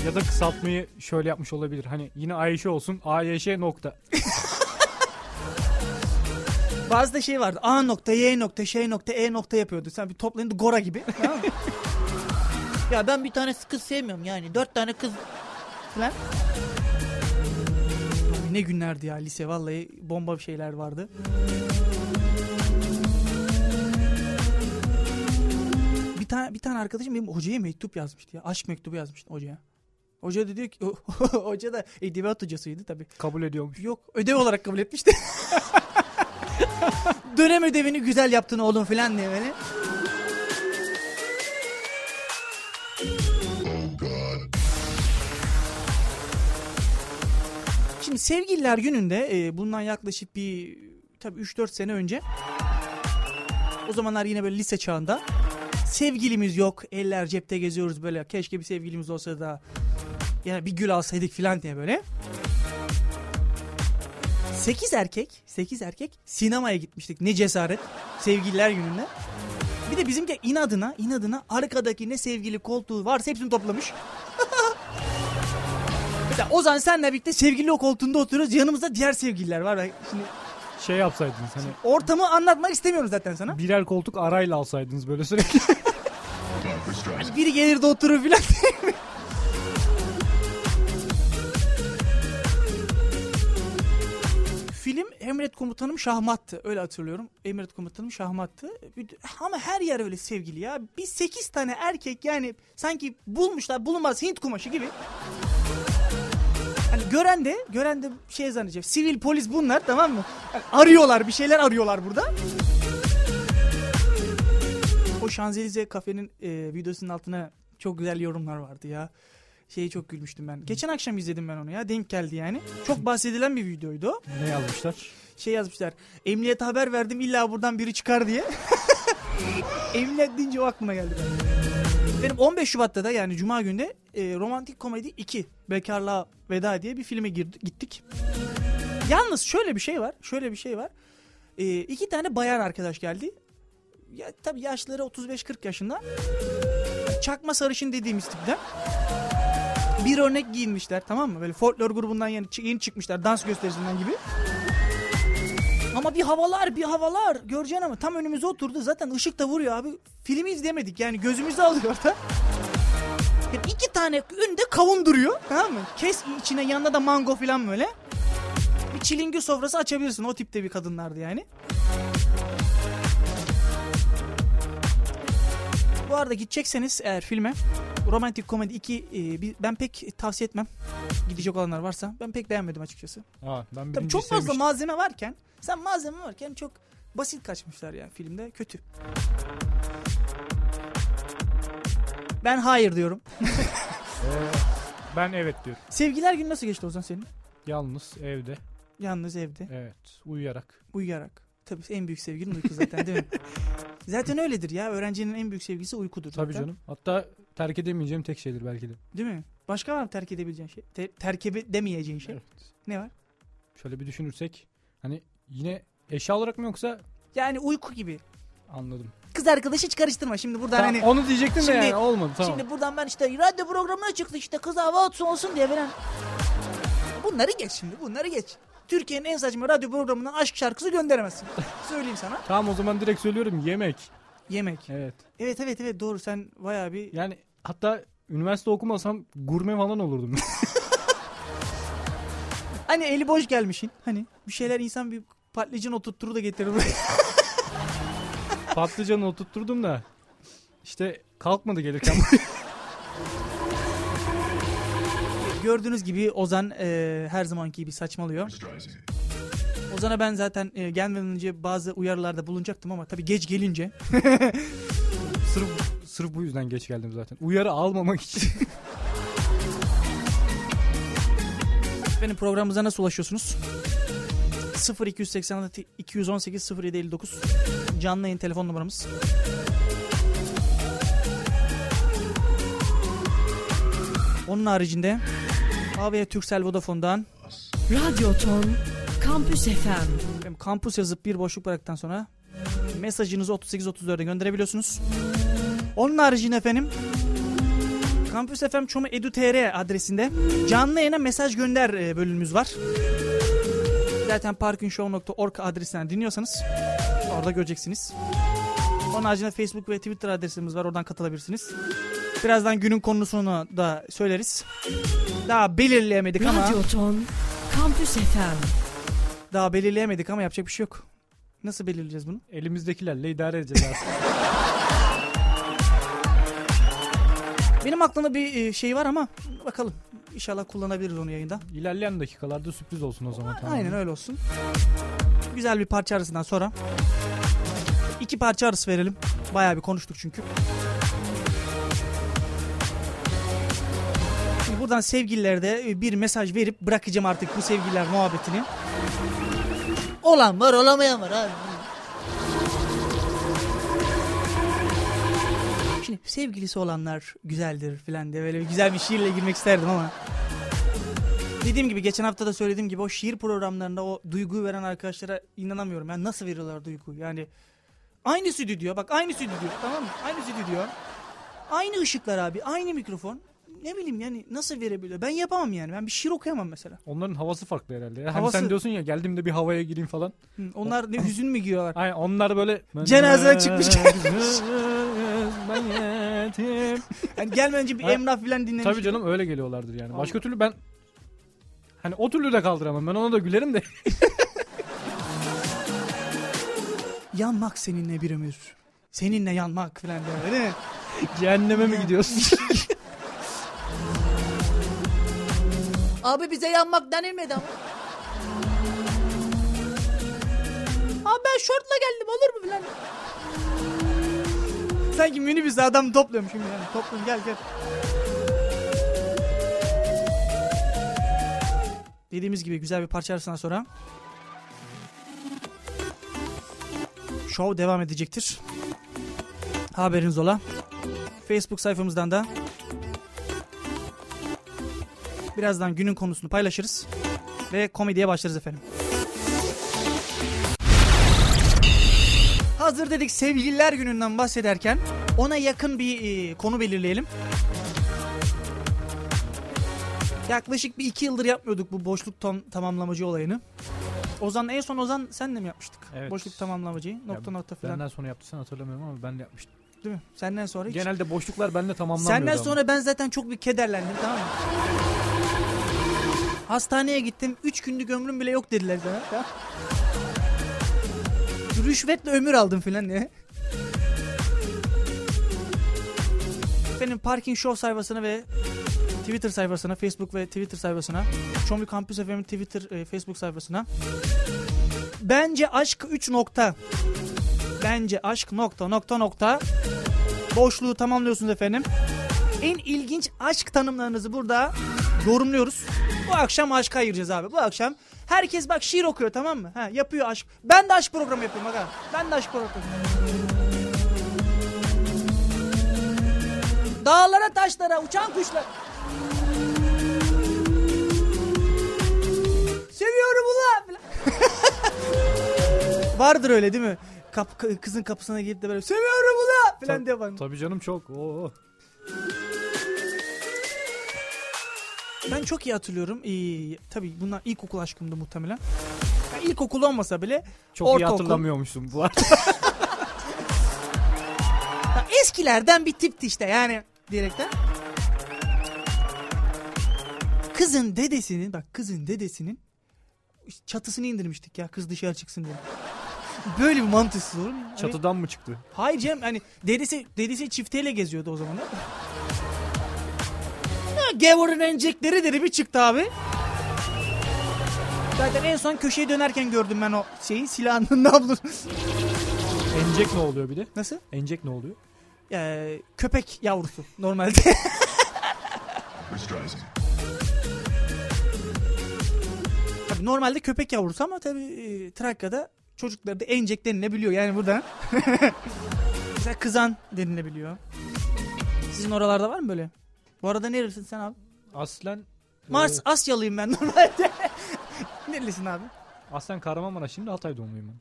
Speaker 3: Ya da kısaltmayı şöyle yapmış olabilir. Hani yine Ayşe olsun. AYŞ nokta. (laughs)
Speaker 1: Bazı da şey vardı. A nokta, Y nokta, şey nokta, E nokta yapıyordu. Sen bir toplayınca Gora gibi. (laughs) Tamam mı? ya ben bir tane kız sevmiyorum yani. Dört tane kız falan. Ne günlerdi ya lise. Vallahi bomba bir şeyler vardı. Bir tane bir tane arkadaşım benim hocaya mektup yazmıştı ya. Aşk mektubu yazmıştı hocaya. Hoca da diyor ki (laughs) hoca da edebiyat hocasıydı tabii.
Speaker 3: Kabul ediyormuş.
Speaker 1: Yok ödev olarak kabul etmişti. (laughs) Dönem ödevini güzel yaptın oğlum falan diye böyle. Şimdi sevgililer gününde e, bundan yaklaşık bir tabii 3-4 sene önce o zamanlar yine böyle lise çağında sevgilimiz yok eller cepte geziyoruz böyle keşke bir sevgilimiz olsa da yani bir gül alsaydık falan diye böyle 8 erkek 8 erkek sinemaya gitmiştik ne cesaret sevgililer gününde bir de bizimki inadına inadına arkadaki ne sevgili koltuğu varsa hepsini toplamış (laughs) Mesela Ozan senle birlikte sevgili o koltuğunda oturuyoruz. Yanımızda diğer sevgililer var. Ben Şimdi
Speaker 3: Şey yapsaydınız hani
Speaker 1: ortamı anlatmak istemiyorum zaten sana.
Speaker 3: birer koltuk arayla alsaydınız böyle sürekli.
Speaker 4: Streisand. (laughs)
Speaker 1: Biri gelir de oturur filan. (laughs) Film Emret Komutanım Şahmat'tı. Öyle hatırlıyorum. Emret Komutanım Şahmat'tı. Ama her yer öyle sevgili ya. Bir 8 tane erkek yani sanki bulmuşlar bulunmaz Hint kumaşı gibi. Hani gören de gören de şey zannedecek. Sivil polis bunlar tamam mı? Yani arıyorlar bir şeyler arıyorlar burada. O Şanzelize kafenin e, videosunun altına çok güzel yorumlar vardı ya. Şeyi çok gülmüştüm ben. Geçen akşam izledim ben onu ya. Denk geldi yani. Çok bahsedilen bir videoydu o.
Speaker 3: ne yazmışlar?
Speaker 1: Şey yazmışlar. Emniyete haber verdim illa buradan biri çıkar diye. (laughs) Emniyet deyince o aklıma geldi benim. Benim 15 Şubat'ta da yani Cuma günde e, Romantik Komedi 2 Bekarlığa Veda diye bir filme girdi, gittik. Yalnız şöyle bir şey var. Şöyle bir şey var. E, iki tane bayan arkadaş geldi. Ya tabii yaşları 35-40 yaşında. Çakma sarışın dediğimiz tipten. Bir örnek giyinmişler tamam mı? Böyle folklor grubundan yeni, yeni çıkmışlar dans gösterisinden gibi. Ama bir havalar bir havalar göreceksin ama tam önümüze oturdu zaten ışık da vuruyor abi. Filmi izlemedik yani gözümüzü alıyor da. Yani iki tane önde kavun duruyor tamam mı? Kes içine yanında da mango falan böyle. Bir çilingir sofrası açabilirsin o tipte bir kadınlardı yani. Bu arada gidecekseniz eğer filme Romantik Komedi 2 e, ben pek tavsiye etmem. Gidecek olanlar varsa. Ben pek beğenmedim açıkçası.
Speaker 3: Aa, ben
Speaker 1: Tabii çok fazla
Speaker 3: sevmiştim.
Speaker 1: malzeme varken sen malzeme varken çok basit kaçmışlar yani filmde kötü. Ben hayır diyorum. (laughs)
Speaker 3: Ben evet diyorum.
Speaker 1: Sevgiler günü nasıl geçti o zaman senin?
Speaker 3: Yalnız evde.
Speaker 1: Yalnız evde
Speaker 3: Evet. Uyuyarak.
Speaker 1: uyuyarak. Tabii en büyük sevgilin uyku zaten değil mi? (laughs) Zaten öyledir ya. Öğrencinin en büyük sevgisi uykudur.
Speaker 3: Tabii
Speaker 1: zaten.
Speaker 3: canım. Hatta terk edemeyeceğim tek şeydir belki de.
Speaker 1: Değil mi? Başka var mı terk edebileceğin şey? Te- terk edemeyeceğin şey.
Speaker 3: Evet.
Speaker 1: Ne var?
Speaker 3: Şöyle bir düşünürsek hani yine eşya olarak mı yoksa
Speaker 1: Yani uyku gibi.
Speaker 3: anladım.
Speaker 1: Kız arkadaşı hiç karıştırma. Şimdi buradan
Speaker 3: Tamam,
Speaker 1: hani
Speaker 3: onu diyecektim
Speaker 1: Şimdi-
Speaker 3: de yani olmadı tamam.
Speaker 1: Şimdi buradan ben işte radyo programına çıktı işte kız hava atsı olsun diye falan. Bunları geç şimdi bunları geç. Türkiye'nin en saçma radyo programından aşk şarkısı gönderemezsin. (laughs) Söyleyeyim sana.
Speaker 3: Tamam o zaman direkt söylüyorum yemek.
Speaker 1: Yemek.
Speaker 3: Evet.
Speaker 1: Evet evet evet doğru sen bayağı bir...
Speaker 3: Yani hatta üniversite okumasam gurme falan olurdum. (laughs)
Speaker 1: Hani eli boş gelmişin. Hani bir şeyler insan bir patlıcan oturtturur da getirir. (laughs)
Speaker 3: Patlıcanı oturtturdum da işte kalkmadı gelirken. (laughs)
Speaker 1: Gördüğünüz gibi Ozan e, her zamanki gibi saçmalıyor. Ozan'a ben zaten e, gelmeden önce bazı uyarılarda bulunacaktım ama tabii geç gelince (laughs)
Speaker 3: sırf, sırf bu yüzden geç geldim zaten. Uyarı almamak için. (laughs)
Speaker 1: Benim programımıza nasıl ulaşıyorsunuz? 0286 218 0759 canlı yayın telefon numaramız. Onun haricinde AVM Turkcell Vodafone'dan
Speaker 5: Radyo Ton Kampüs FM
Speaker 1: benim kampüs yazıp bir boşluk bıraktıktan sonra mesajınızı 3834'e gönderebiliyorsunuz. Onun haricinde efendim Kampüs FM Çomu Edu.tr adresinde canlı yayına mesaj gönder e, bölümümüz var. Zaten parkinshow.org adresinden dinliyorsanız orada göreceksiniz. Onun haricinde Facebook ve Twitter adresimiz var. Oradan katılabilirsiniz. Birazdan günün konusunu da söyleriz. Daha belirleyemedik ama
Speaker 5: Radyo Ton Kampüs FM
Speaker 1: daha belirleyemedik ama yapacak bir şey yok. Nasıl belirleyeceğiz bunu?
Speaker 3: Elimizdekilerle idare edeceğiz aslında. (laughs)
Speaker 1: Benim aklımda bir e, şey var ama bakalım. İnşallah kullanabiliriz onu yayında.
Speaker 3: İlerleyen dakikalarda sürpriz olsun o zaman. Tamam.
Speaker 1: Aynen öyle olsun. Güzel bir parça arasından sonra iki parça arası verelim. Bayağı bir konuştuk çünkü. Şimdi buradan sevgililere de e, bir mesaj verip bırakacağım artık bu sevgililer muhabbetini. Olan var olamayan var abi. Şimdi sevgilisi olanlar güzeldir filan diye böyle güzel bir şiirle girmek isterdim ama. Dediğim gibi geçen hafta da söylediğim gibi o şiir programlarında o duyguyu veren arkadaşlara inanamıyorum. Yani nasıl veriyorlar duyguyu? Yani aynı stüdyo bak aynı stüdyo tamam mı? Aynı stüdyo. Aynı ışıklar abi aynı mikrofon. Ne bileyim yani nasıl verebiliyor? Ben yapamam yani. Ben bir şiir okuyamam mesela.
Speaker 3: Onların havası farklı herhalde. ya. Hani
Speaker 1: Havası-
Speaker 3: sen diyorsun ya geldiğimde bir havaya gireyim falan.
Speaker 1: Hı, onlar ne hüzün mü giyiyorlar?
Speaker 3: Aynen onlar böyle
Speaker 1: Cenazeden çıkmış. (laughs) Yani gelmeden önce bir
Speaker 3: Ha,
Speaker 1: emrah filan dinlemiş.
Speaker 3: Tabii canım öyle geliyorlardır yani. Başka türlü ben hani o türlü de kaldıramam. Ben ona da gülerim de. (laughs)
Speaker 1: Yanmak seninle bir ömür. Seninle yanmak filan diyor değil mi?
Speaker 3: Cehenneme mi gidiyorsun?
Speaker 1: Abi bize yanmak denilmedi ama. Abi ben şortla geldim olur mu filan. Sanki minibüste adam topluyormuş şimdi yani. Toplayın gel gel. Dediğimiz gibi güzel bir parça arasından sonra Show devam edecektir. Haberiniz ola. Facebook sayfamızdan da birazdan günün konusunu paylaşırız ve komediye başlarız efendim. Hazır dedik sevgililer gününden bahsederken ona yakın bir e, konu belirleyelim. Yaklaşık bir iki yıldır yapmıyorduk bu boşluk tam, tamamlamacı olayını. Ozan en son Ozan senle mi yapmıştık?
Speaker 3: Evet.
Speaker 1: Boşluk tamamlamacıyı nokta
Speaker 3: Ya,
Speaker 1: nokta falan.
Speaker 3: Benden sonra yaptıysan hatırlamıyorum ama ben de yapmıştım.
Speaker 1: Değil mi? Senden sonra hiç.
Speaker 3: Genelde boşluklar bende tamamlanmıyordu
Speaker 1: Senden
Speaker 3: ama.
Speaker 1: sonra ben zaten çok bir kederlendim tamam mı? Hastaneye gittim. Üç günlük ömrüm bile yok dediler. Tamam. Rüşvetle ömür aldım filan diye. Benim Parking Show sayfasına ve Twitter sayfasına, Facebook ve Twitter sayfasına, Çomlu Campus FM'in Twitter, e, Facebook sayfasına. Bence aşk 3 nokta. Bence aşk nokta nokta nokta. Boşluğu tamamlıyorsunuz efendim. En ilginç aşk tanımlarınızı burada yorumluyoruz. Bu akşam aşka ayıracağız abi. Bu akşam herkes bak şiir okuyor tamam mı? Ha, yapıyor aşk. Ben de aşk programı yapıyorum bak. Ben de aşk programı. Dağlara taşlara uçan kuşlar. Seviyorum ulan. (laughs) Vardır öyle değil mi? Kap, kızın kapısına gelip de böyle seviyorum ulan falan
Speaker 3: Ta-
Speaker 1: diye bak.
Speaker 3: Tabii canım çok. Oo.
Speaker 1: Ben çok iyi hatırlıyorum. Ee, tabii bunlar ilkokul aşkımdı muhtemelen. Yani ilkokul olmasa bile
Speaker 3: Çok iyi
Speaker 1: Ortaokul.
Speaker 3: hatırlamıyormuşsun bu arada. (laughs)
Speaker 1: ya eskilerden bir tipti işte yani diyerekten. Kızın dedesinin bak kızın dedesinin çatısını indirmiştik ya kız dışarı çıksın diye. Böyle bir mantıksız olur mu? Hani-
Speaker 3: Çatıdan mı çıktı?
Speaker 1: Hayır Cem hani dedesi dedesi çifteyle geziyordu o zaman. Gavur'un encekleri dedi bir çıktı abi. Zaten en son köşeye dönerken gördüm ben o şeyi silahın (laughs) nablu.
Speaker 3: Encek ne oluyor bir de?
Speaker 1: Nasıl?
Speaker 3: Encek ne oluyor?
Speaker 1: Ee, köpek yavrusu normalde. (laughs) Tabii normalde köpek yavrusu ama tabii e, Trakya'da çocukları da encek denilebiliyor yani buradan. (laughs) Mesela kızan denilebiliyor. Sizin oralarda var mı böyle? Bu arada neresin sen abi?
Speaker 3: Aslen
Speaker 1: Mars
Speaker 3: e,
Speaker 1: Asyalıyım ben normalde. (laughs) Nerelisin abi?
Speaker 3: aslen Kahramanmaraş şimdi Hatay doğumluyum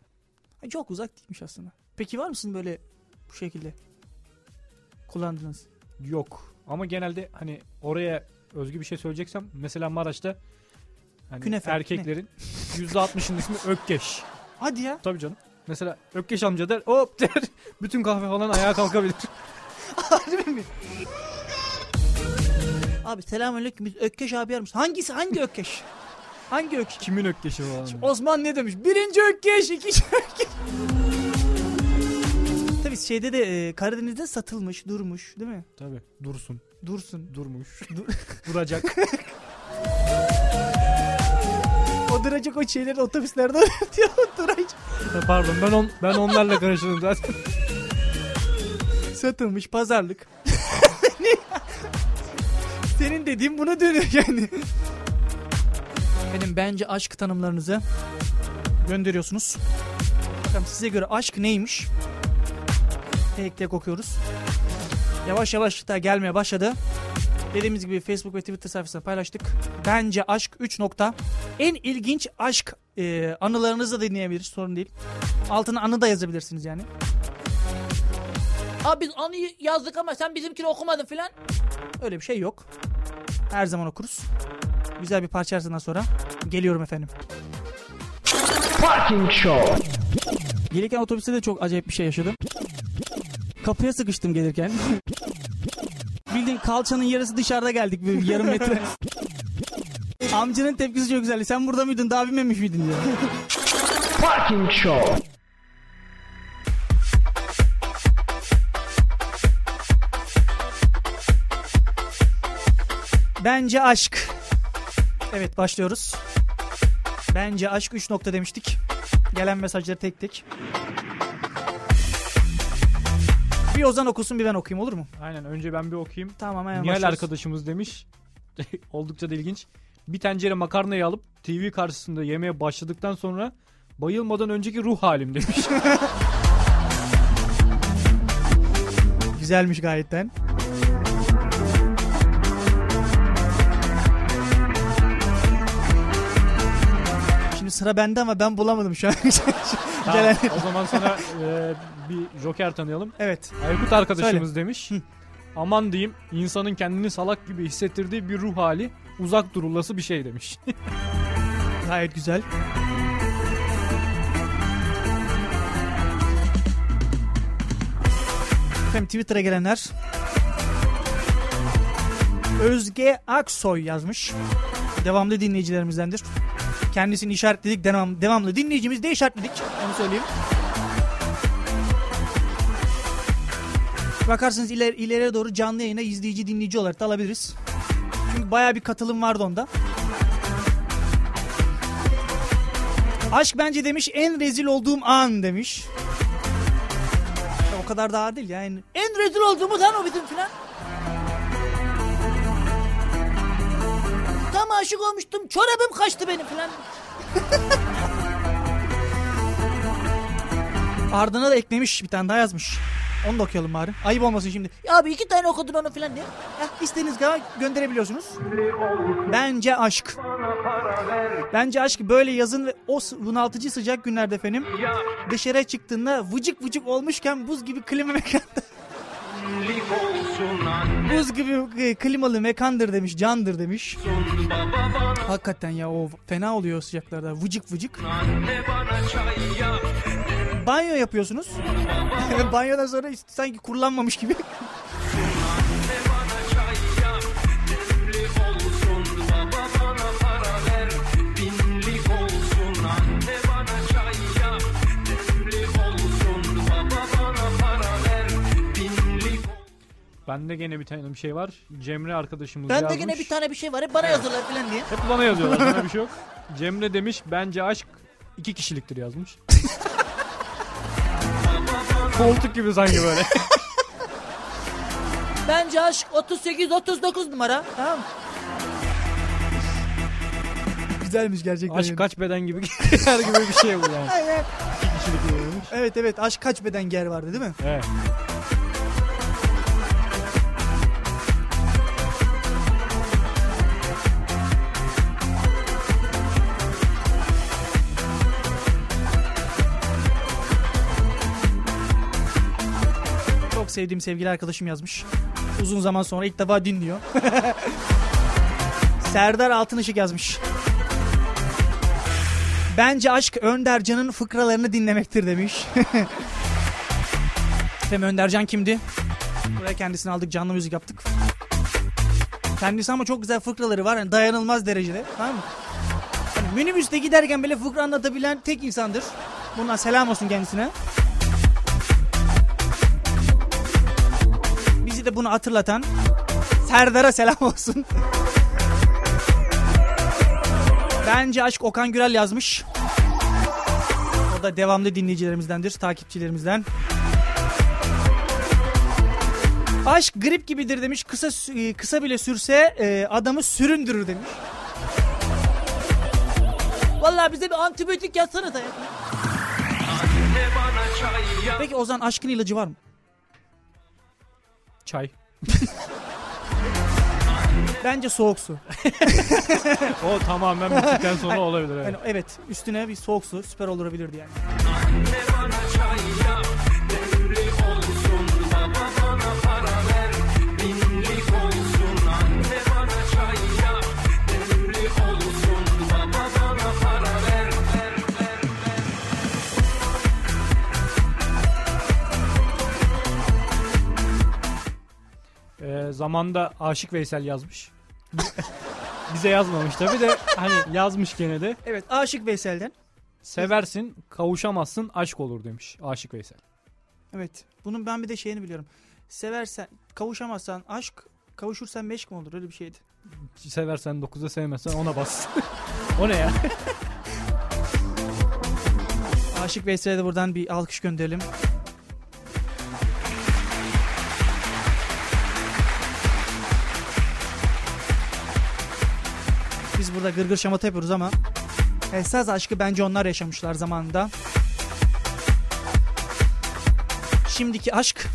Speaker 3: ben.
Speaker 1: Çok uzak değilmiş aslında. Peki var mısın böyle bu şekilde kullandınız?
Speaker 3: Yok. Ama genelde hani oraya özgü bir şey söyleyeceksem mesela Maraş'ta hani
Speaker 1: Künefe,
Speaker 3: erkeklerin %60'ın ismi Ökkeş.
Speaker 1: Hadi ya.
Speaker 3: Tabii canım. Mesela Ökkeş amca der hop der. (laughs) Bütün kahve falan ayağa kalkabilir.
Speaker 1: Harbi mi? Abi selamünaleyküm. Biz Ökkeş abi misin? Hangisi? Hangi Ökkeş? (laughs) Hangi Ökkeş?
Speaker 3: Kimin Ökkeş'i falan.
Speaker 1: Osman ne demiş? Birinci Ökkeş, ikinci Ökkeş. Tabii şeyde de e, Karadeniz'de satılmış, durmuş değil mi?
Speaker 3: Tabii. Dursun.
Speaker 1: Dursun.
Speaker 3: Durmuş. (laughs) Duracak.
Speaker 1: O duracak o şeyleri otobüslerde diyor (laughs) duracak.
Speaker 3: Pardon ben on, ben onlarla karıştırdım zaten.
Speaker 1: Satılmış pazarlık. Senin dediğin buna dönüyor (laughs) yani. Benim bence aşk tanımlarınızı gönderiyorsunuz. Bakalım size göre aşk neymiş? Tek tek okuyoruz. Yavaş yavaş da gelmeye başladı. Dediğimiz gibi Facebook ve Twitter sayfasında paylaştık. Bence aşk 3 nokta. En ilginç aşk e, anılarınızı da dinleyebiliriz sorun değil. Altına anı da yazabilirsiniz yani. Abi biz anıyı yazdık ama sen bizimkini okumadın filan. Öyle bir şey yok. Her zaman okuruz. Güzel bir parça arasından sonra geliyorum efendim. Gelirken otobüste de çok acayip bir şey yaşadım. Kapıya sıkıştım gelirken. (laughs) Bildiğin kalçanın yarısı dışarıda geldik bir yarım metre. (laughs) Amcanın tepkisi çok güzeldi. Sen burada mıydın daha bilmemiş miydin diyor. Bence aşk. Evet başlıyoruz. Bence aşk 3 nokta demiştik. Gelen mesajları tek tek. Bir Ozan okusun bir ben okuyayım olur mu?
Speaker 3: Aynen önce ben bir okuyayım.
Speaker 1: Tamam hemen
Speaker 3: Nihal
Speaker 1: başlıyoruz.
Speaker 3: arkadaşımız demiş. (laughs) Oldukça da ilginç. Bir tencere makarnayı alıp TV karşısında yemeye başladıktan sonra bayılmadan önceki ruh halim demiş. (laughs)
Speaker 1: Güzelmiş gayetten. Şimdi sıra bende ama ben bulamadım şu an. (laughs)
Speaker 3: Tamam,
Speaker 1: Gelen-
Speaker 3: o zaman sana e, bir joker tanıyalım.
Speaker 1: evet.
Speaker 3: Aykut arkadaşımız demiş. Aman diyeyim insanın kendini salak gibi hissettirdiği bir ruh hali uzak durulası bir şey demiş. (laughs)
Speaker 1: Gayet güzel. Efendim Twitter'a gelenler. Özge Aksoy yazmış. Devamlı dinleyicilerimizdendir. Kendisini işaretledik. Devam, devamlı dinleyicimiz de işaretledik. Onu söyleyeyim. Bakarsınız iler, ileriye doğru canlı yayına izleyici dinleyici olarak da alabiliriz. Çünkü baya bir katılım vardı onda. Aşk bence demiş en rezil olduğum an demiş. O kadar daha değil yani. En rezil olduğumuz an o bizim filan. Tam aşık olmuştum. Çorabım kaçtı benim filan. Ardına da eklemiş bir tane daha yazmış. Onu da okuyalım bari. Ayıp olmasın şimdi. Ya abi iki tane okudun onu falan diye. Ya istediğiniz kadar gönderebiliyorsunuz. Bence aşk. Bence aşk böyle yazın ve o bunaltıcı sıcak günlerde efendim. Dışarı çıktığında vıcık vıcık olmuşken buz gibi klima mekanda. Buz gibi e, klimalı mekandır demiş, candır demiş. Hakikaten ya o fena oluyor sıcaklarda. Vıcık vıcık. Banyo yapıyorsunuz. (laughs) Banyodan sonra sanki kurulanmamış gibi. (laughs)
Speaker 3: Bende gene bir tane bir şey var. Cemre arkadaşımız
Speaker 1: Ben de
Speaker 3: yazmış.
Speaker 1: gene bir tane bir şey var. Hep bana yazırlar falan diye.
Speaker 3: Hep bana yazıyorlar (laughs) sana bir şey yok. Cemre demiş bence aşk iki kişiliktir yazmış. (laughs) Koltuk gibi sanki böyle. (laughs)
Speaker 1: Bence aşk 38-39 numara. Tamam mı? Güzelmiş gerçekten.
Speaker 3: aşk kaç beden gibi her gibi bir şey bu yani.
Speaker 1: Aynen.
Speaker 3: İki kişilik yazılmış.
Speaker 1: Evet evet aşk kaç beden ger vardı değil mi?
Speaker 3: Evet.
Speaker 1: Sevdiğim sevgili arkadaşım yazmış. Uzun zaman sonra ilk defa dinliyor. (laughs) Serdar Altınışık yazmış. Bence aşk Öndercan'ın fıkralarını dinlemektir demiş. (laughs) Efendim Öndercan kimdi? Buraya kendisini aldık canlı müzik yaptık. Kendisi ama çok güzel fıkraları var. Yani dayanılmaz derecede. Tamam mı? Hani minibüste giderken böyle fıkra anlatabilen tek insandır. Bundan selam olsun kendisine. Bizi de bunu hatırlatan Serdar'a selam (laughs) olsun. Bence Aşk Okan Gürel yazmış. O da devamlı dinleyicilerimizdendir, takipçilerimizden. Aşk grip gibidir demiş. Kısa sü- kısa bile sürse e, adamı süründürür demiş. Vallahi bize bir antibiyotik yazsana da ya. Peki Ozan aşkın ilacı var mı?
Speaker 3: Çay.
Speaker 1: Bence soğuk su. (laughs)
Speaker 3: O tamamen bittikten sonra olabilir. Evet.
Speaker 1: Yani evet üstüne bir soğuk su süper olabilirdi yani.
Speaker 3: Ee, zamanda Aşık Veysel yazmış. Bize yazmamış tabi de hani yazmış gene de.
Speaker 1: Evet Aşık Veysel'den.
Speaker 3: Seversin, kavuşamazsın, aşk olur demiş Aşık Veysel.
Speaker 1: Evet bunun ben bir de şeyini biliyorum. Seversen kavuşamazsan aşk kavuşursan meşk mi olur öyle bir şeydi.
Speaker 3: Seversen 9'da sevmezsen ona bas. (laughs) o ne ya?
Speaker 1: Aşık Veysel'e de buradan bir alkış gönderelim. Burada gırgır şamata yapıyoruz ama esas aşkı bence onlar yaşamışlar zamanında. Şimdiki aşk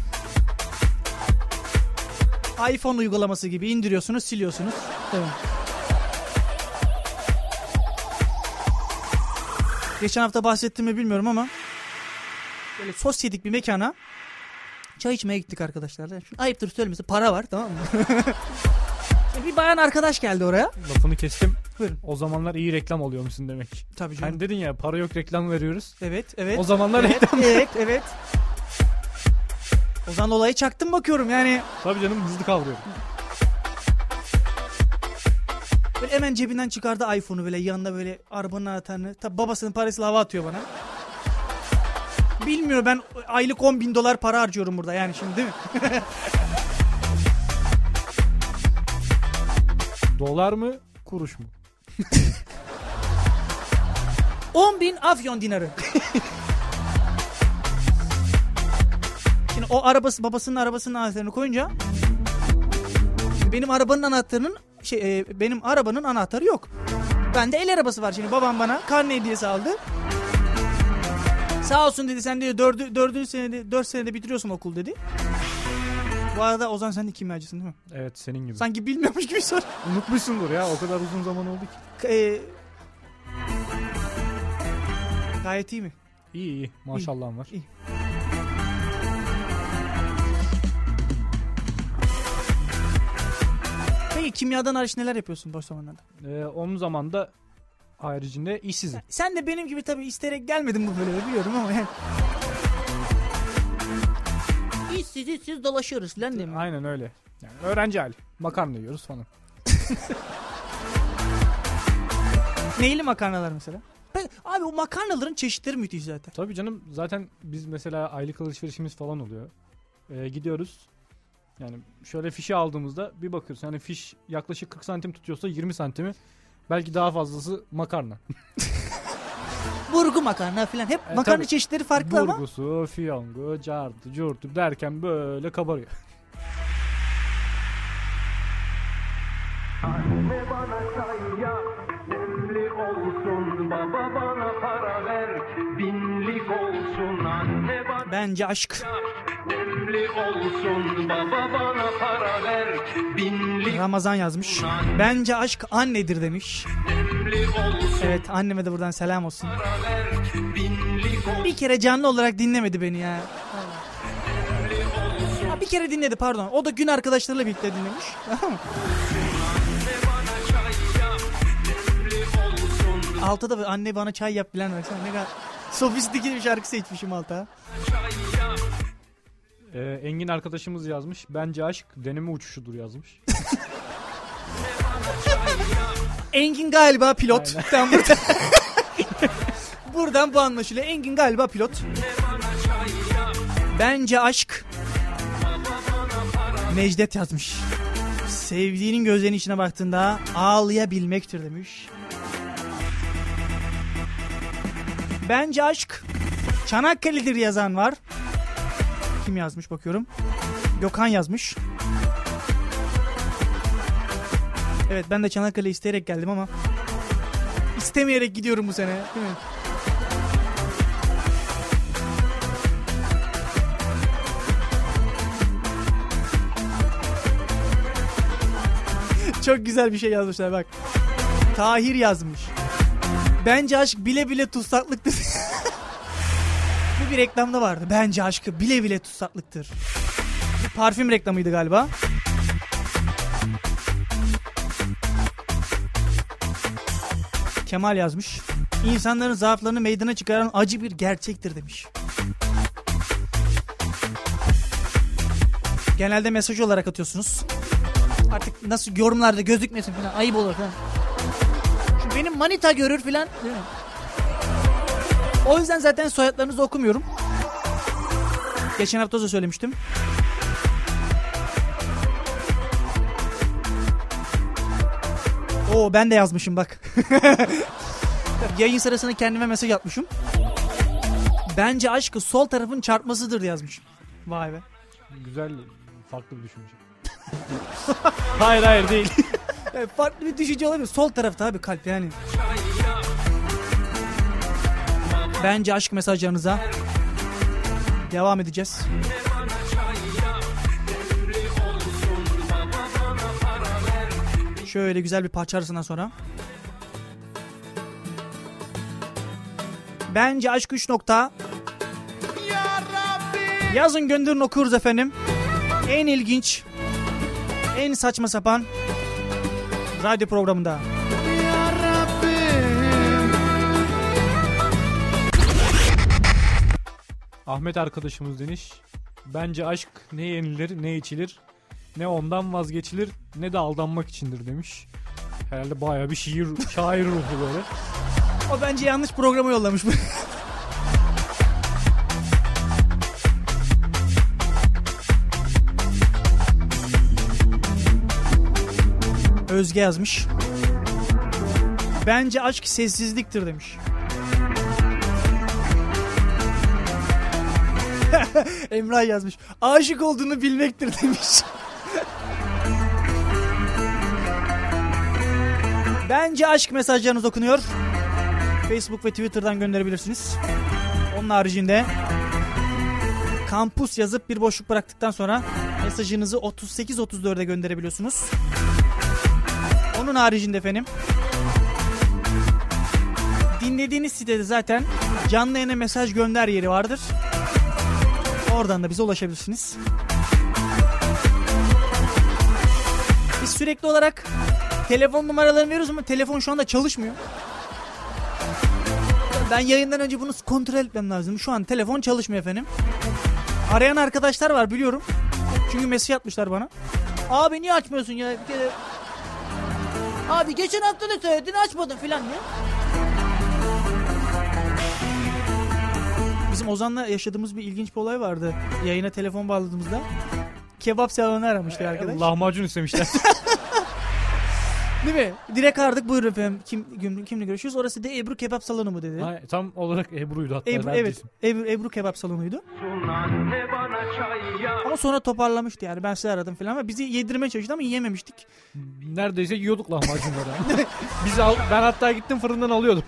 Speaker 1: iPhone uygulaması gibi indiriyorsunuz, siliyorsunuz. Mi? Geçen hafta bahsettim mi bilmiyorum ama böyle sosyedik bir mekana çay içmeye gittik arkadaşlar. Şimdi ayıptır söylemesi para var tamam mı? (laughs) Bir bayan arkadaş geldi oraya.
Speaker 3: Lafını kestim.
Speaker 1: Buyurun.
Speaker 3: O zamanlar iyi reklam oluyormuşsun demek.
Speaker 1: Tabii canım.
Speaker 3: Hani dedin ya para yok reklam veriyoruz.
Speaker 1: Evet, evet.
Speaker 3: O zamanlar
Speaker 1: evet,
Speaker 3: reklam.
Speaker 1: evet, evet. O zaman olayı çaktım bakıyorum yani.
Speaker 3: Tabii canım hızlı kavruyorum.
Speaker 1: Böyle hemen cebinden çıkardı iPhone'u böyle yanında böyle arabanın anahtarını. Tabi babasının parasıyla hava atıyor bana. Bilmiyor ben aylık 10 bin dolar para harcıyorum burada yani şimdi değil mi? (laughs)
Speaker 3: Dolar mı, kuruş mu? (laughs)
Speaker 1: 10 bin afyon dinarı. (laughs) Şimdi o arabası babasının arabasının anahtarını koyunca benim arabanın anahtarının şey e, benim arabanın anahtarı yok. Bende el arabası var şimdi babam bana karne hediyesi aldı. Sağ olsun dedi sen diyor dördü, dördüncü senede dört senede bitiriyorsun okul dedi. Bu arada Ozan sen de kimyacısın değil mi?
Speaker 3: Evet senin gibi.
Speaker 1: Sanki bilmiyormuş gibi sor. (laughs)
Speaker 3: Unutmuşsundur ya o kadar uzun zaman oldu ki.
Speaker 1: Ee, gayet iyi mi?
Speaker 3: İyi iyi maşallahım var.
Speaker 1: İyi. Peki kimyadan hariç neler yapıyorsun boş zamanlarda?
Speaker 3: Ee, onun zaman da haricinde işsizim.
Speaker 1: Sen de benim gibi tabii isteyerek gelmedin bu bölüme biliyorum ama yani. İşsiz dolaşıyoruz falan değil mi?
Speaker 3: Aynen öyle. Yani öğrenci hali. Makarna yiyoruz falan. (laughs)
Speaker 1: Neyli makarnalar mesela? Ben, abi o makarnaların çeşitleri müthiş zaten.
Speaker 3: Tabii canım zaten biz mesela aylık alışverişimiz falan oluyor. Ee, gidiyoruz. Yani şöyle fişi aldığımızda bir bakıyoruz. Yani fiş yaklaşık 40 santim tutuyorsa 20 santimi belki daha fazlası makarna. (laughs)
Speaker 1: Burgu makarna falan hep
Speaker 3: E,
Speaker 1: makarna
Speaker 3: tabii.
Speaker 1: çeşitleri farklı ama.
Speaker 3: Burgusu, fiyongu, cartı, curtu derken böyle kabarıyor. (laughs)
Speaker 6: Anne bana çay yap, demli olsun. Baba bana
Speaker 1: Bence aşk.
Speaker 6: demli olsun. Baba bana para ver, binlik
Speaker 1: Ramazan yazmış. Bence aşk annedir demiş. Evet anneme de buradan selam olsun. Bir kere canlı olarak dinlemedi beni ya. Ha, bir kere dinledi pardon. O da gün arkadaşlarıyla birlikte dinlemiş. Tamam mı? Altta da anne bana çay yap bilen baksana ne kadar sofistike bir şarkı seçmişim alta.
Speaker 3: Ee, Engin arkadaşımız yazmış. Bence aşk deneme uçuşudur yazmış. (laughs)
Speaker 1: Engin galiba pilot. Tam burada. (laughs) Buradan bu anlaşılıyor. Engin galiba pilot. Bence aşk. Necdet yazmış. Sevdiğinin gözlerinin içine baktığında ağlayabilmektir demiş. Bence aşk Çanakkale'dir yazan var. Kim yazmış bakıyorum. Gökhan yazmış. Evet ben de Çanakkale isteyerek geldim ama istemeyerek gidiyorum bu sene. Değil mi? Çok güzel bir şey yazmışlar bak. Tahir yazmış. Bence aşk bile bile tutsaklıktır. (laughs) Bu bir reklamda vardı. Bence aşkı bile bile tutsaklıktır. Bir parfüm reklamıydı galiba. Kemal yazmış. İnsanların zaaflarını meydana çıkaran acı bir gerçektir demiş. Genelde mesaj olarak atıyorsunuz. Artık nasıl yorumlarda gözükmesin falan ayıp olur falan. Benim manita görür mi? O yüzden zaten soyadlarınızı okumuyorum. Geçen hafta da söylemiştim. Oo ben de yazmışım bak. (laughs) Yayın sırasında kendime mesaj atmışım. Bence aşkı sol tarafın çarpmasıdır yazmışım. Vay be.
Speaker 3: Güzel farklı bir düşünce. (laughs) hayır hayır değil.
Speaker 1: Evet, farklı bir düşünce olabilir. Sol tarafta abi kalp yani. Bence aşk mesajlarınıza devam edeceğiz. Şöyle güzel bir parça arasından sonra. Bence aşk 3 nokta. Yazın gönderin okuruz efendim. En ilginç, en saçma sapan radyo programında.
Speaker 3: Ahmet arkadaşımız demiş. Bence aşk ne yenilir ne içilir ne ondan vazgeçilir ne de aldanmak içindir demiş. Herhalde baya bir şiir, (laughs) şair ruhu böyle.
Speaker 1: O bence yanlış programa yollamış. (laughs) Özge yazmış. Bence aşk sessizliktir demiş. (laughs) Emrah yazmış. Aşık olduğunu bilmektir demiş. (laughs) Bence aşk mesajlarınız okunuyor. Facebook ve Twitter'dan gönderebilirsiniz. Onun haricinde kampus yazıp bir boşluk bıraktıktan sonra mesajınızı 38-34'e gönderebiliyorsunuz. Onun haricinde efendim dinlediğiniz sitede zaten canlı yayına mesaj gönder yeri vardır. Oradan da bize ulaşabilirsiniz. Biz sürekli olarak telefon numaralarını veriyoruz ama telefon şu anda çalışmıyor. Ben yayından önce bunu kontrol etmem lazım. Şu an telefon çalışmıyor efendim. Arayan arkadaşlar var biliyorum. Çünkü mesaj atmışlar bana. Abi niye açmıyorsun ya? Bir kere... Abi geçen hafta da söyledin açmadın filan ya. Bizim Ozan'la yaşadığımız bir ilginç bir olay vardı. Yayına telefon bağladığımızda. Kebap salonu aramıştı arkadaş.
Speaker 3: Lahmacun istemişler. (laughs)
Speaker 1: Değil mi? Direkt aradık buyurun efendim. Kim, kim, kimle görüşüyoruz? Orası da Ebru Kebap Salonu mu dedi.
Speaker 3: Ha, tam olarak Ebru'ydu hatta.
Speaker 1: Ebru, evet. Ebru, Ebru Kebap Salonu'ydu. Ama sonra toparlamıştı yani. Ben size aradım falan ama bizi yedirmeye çalıştı ama yiyememiştik.
Speaker 3: Neredeyse yiyorduk lahmacunları. (laughs) Biz al, ben hatta gittim fırından alıyordum.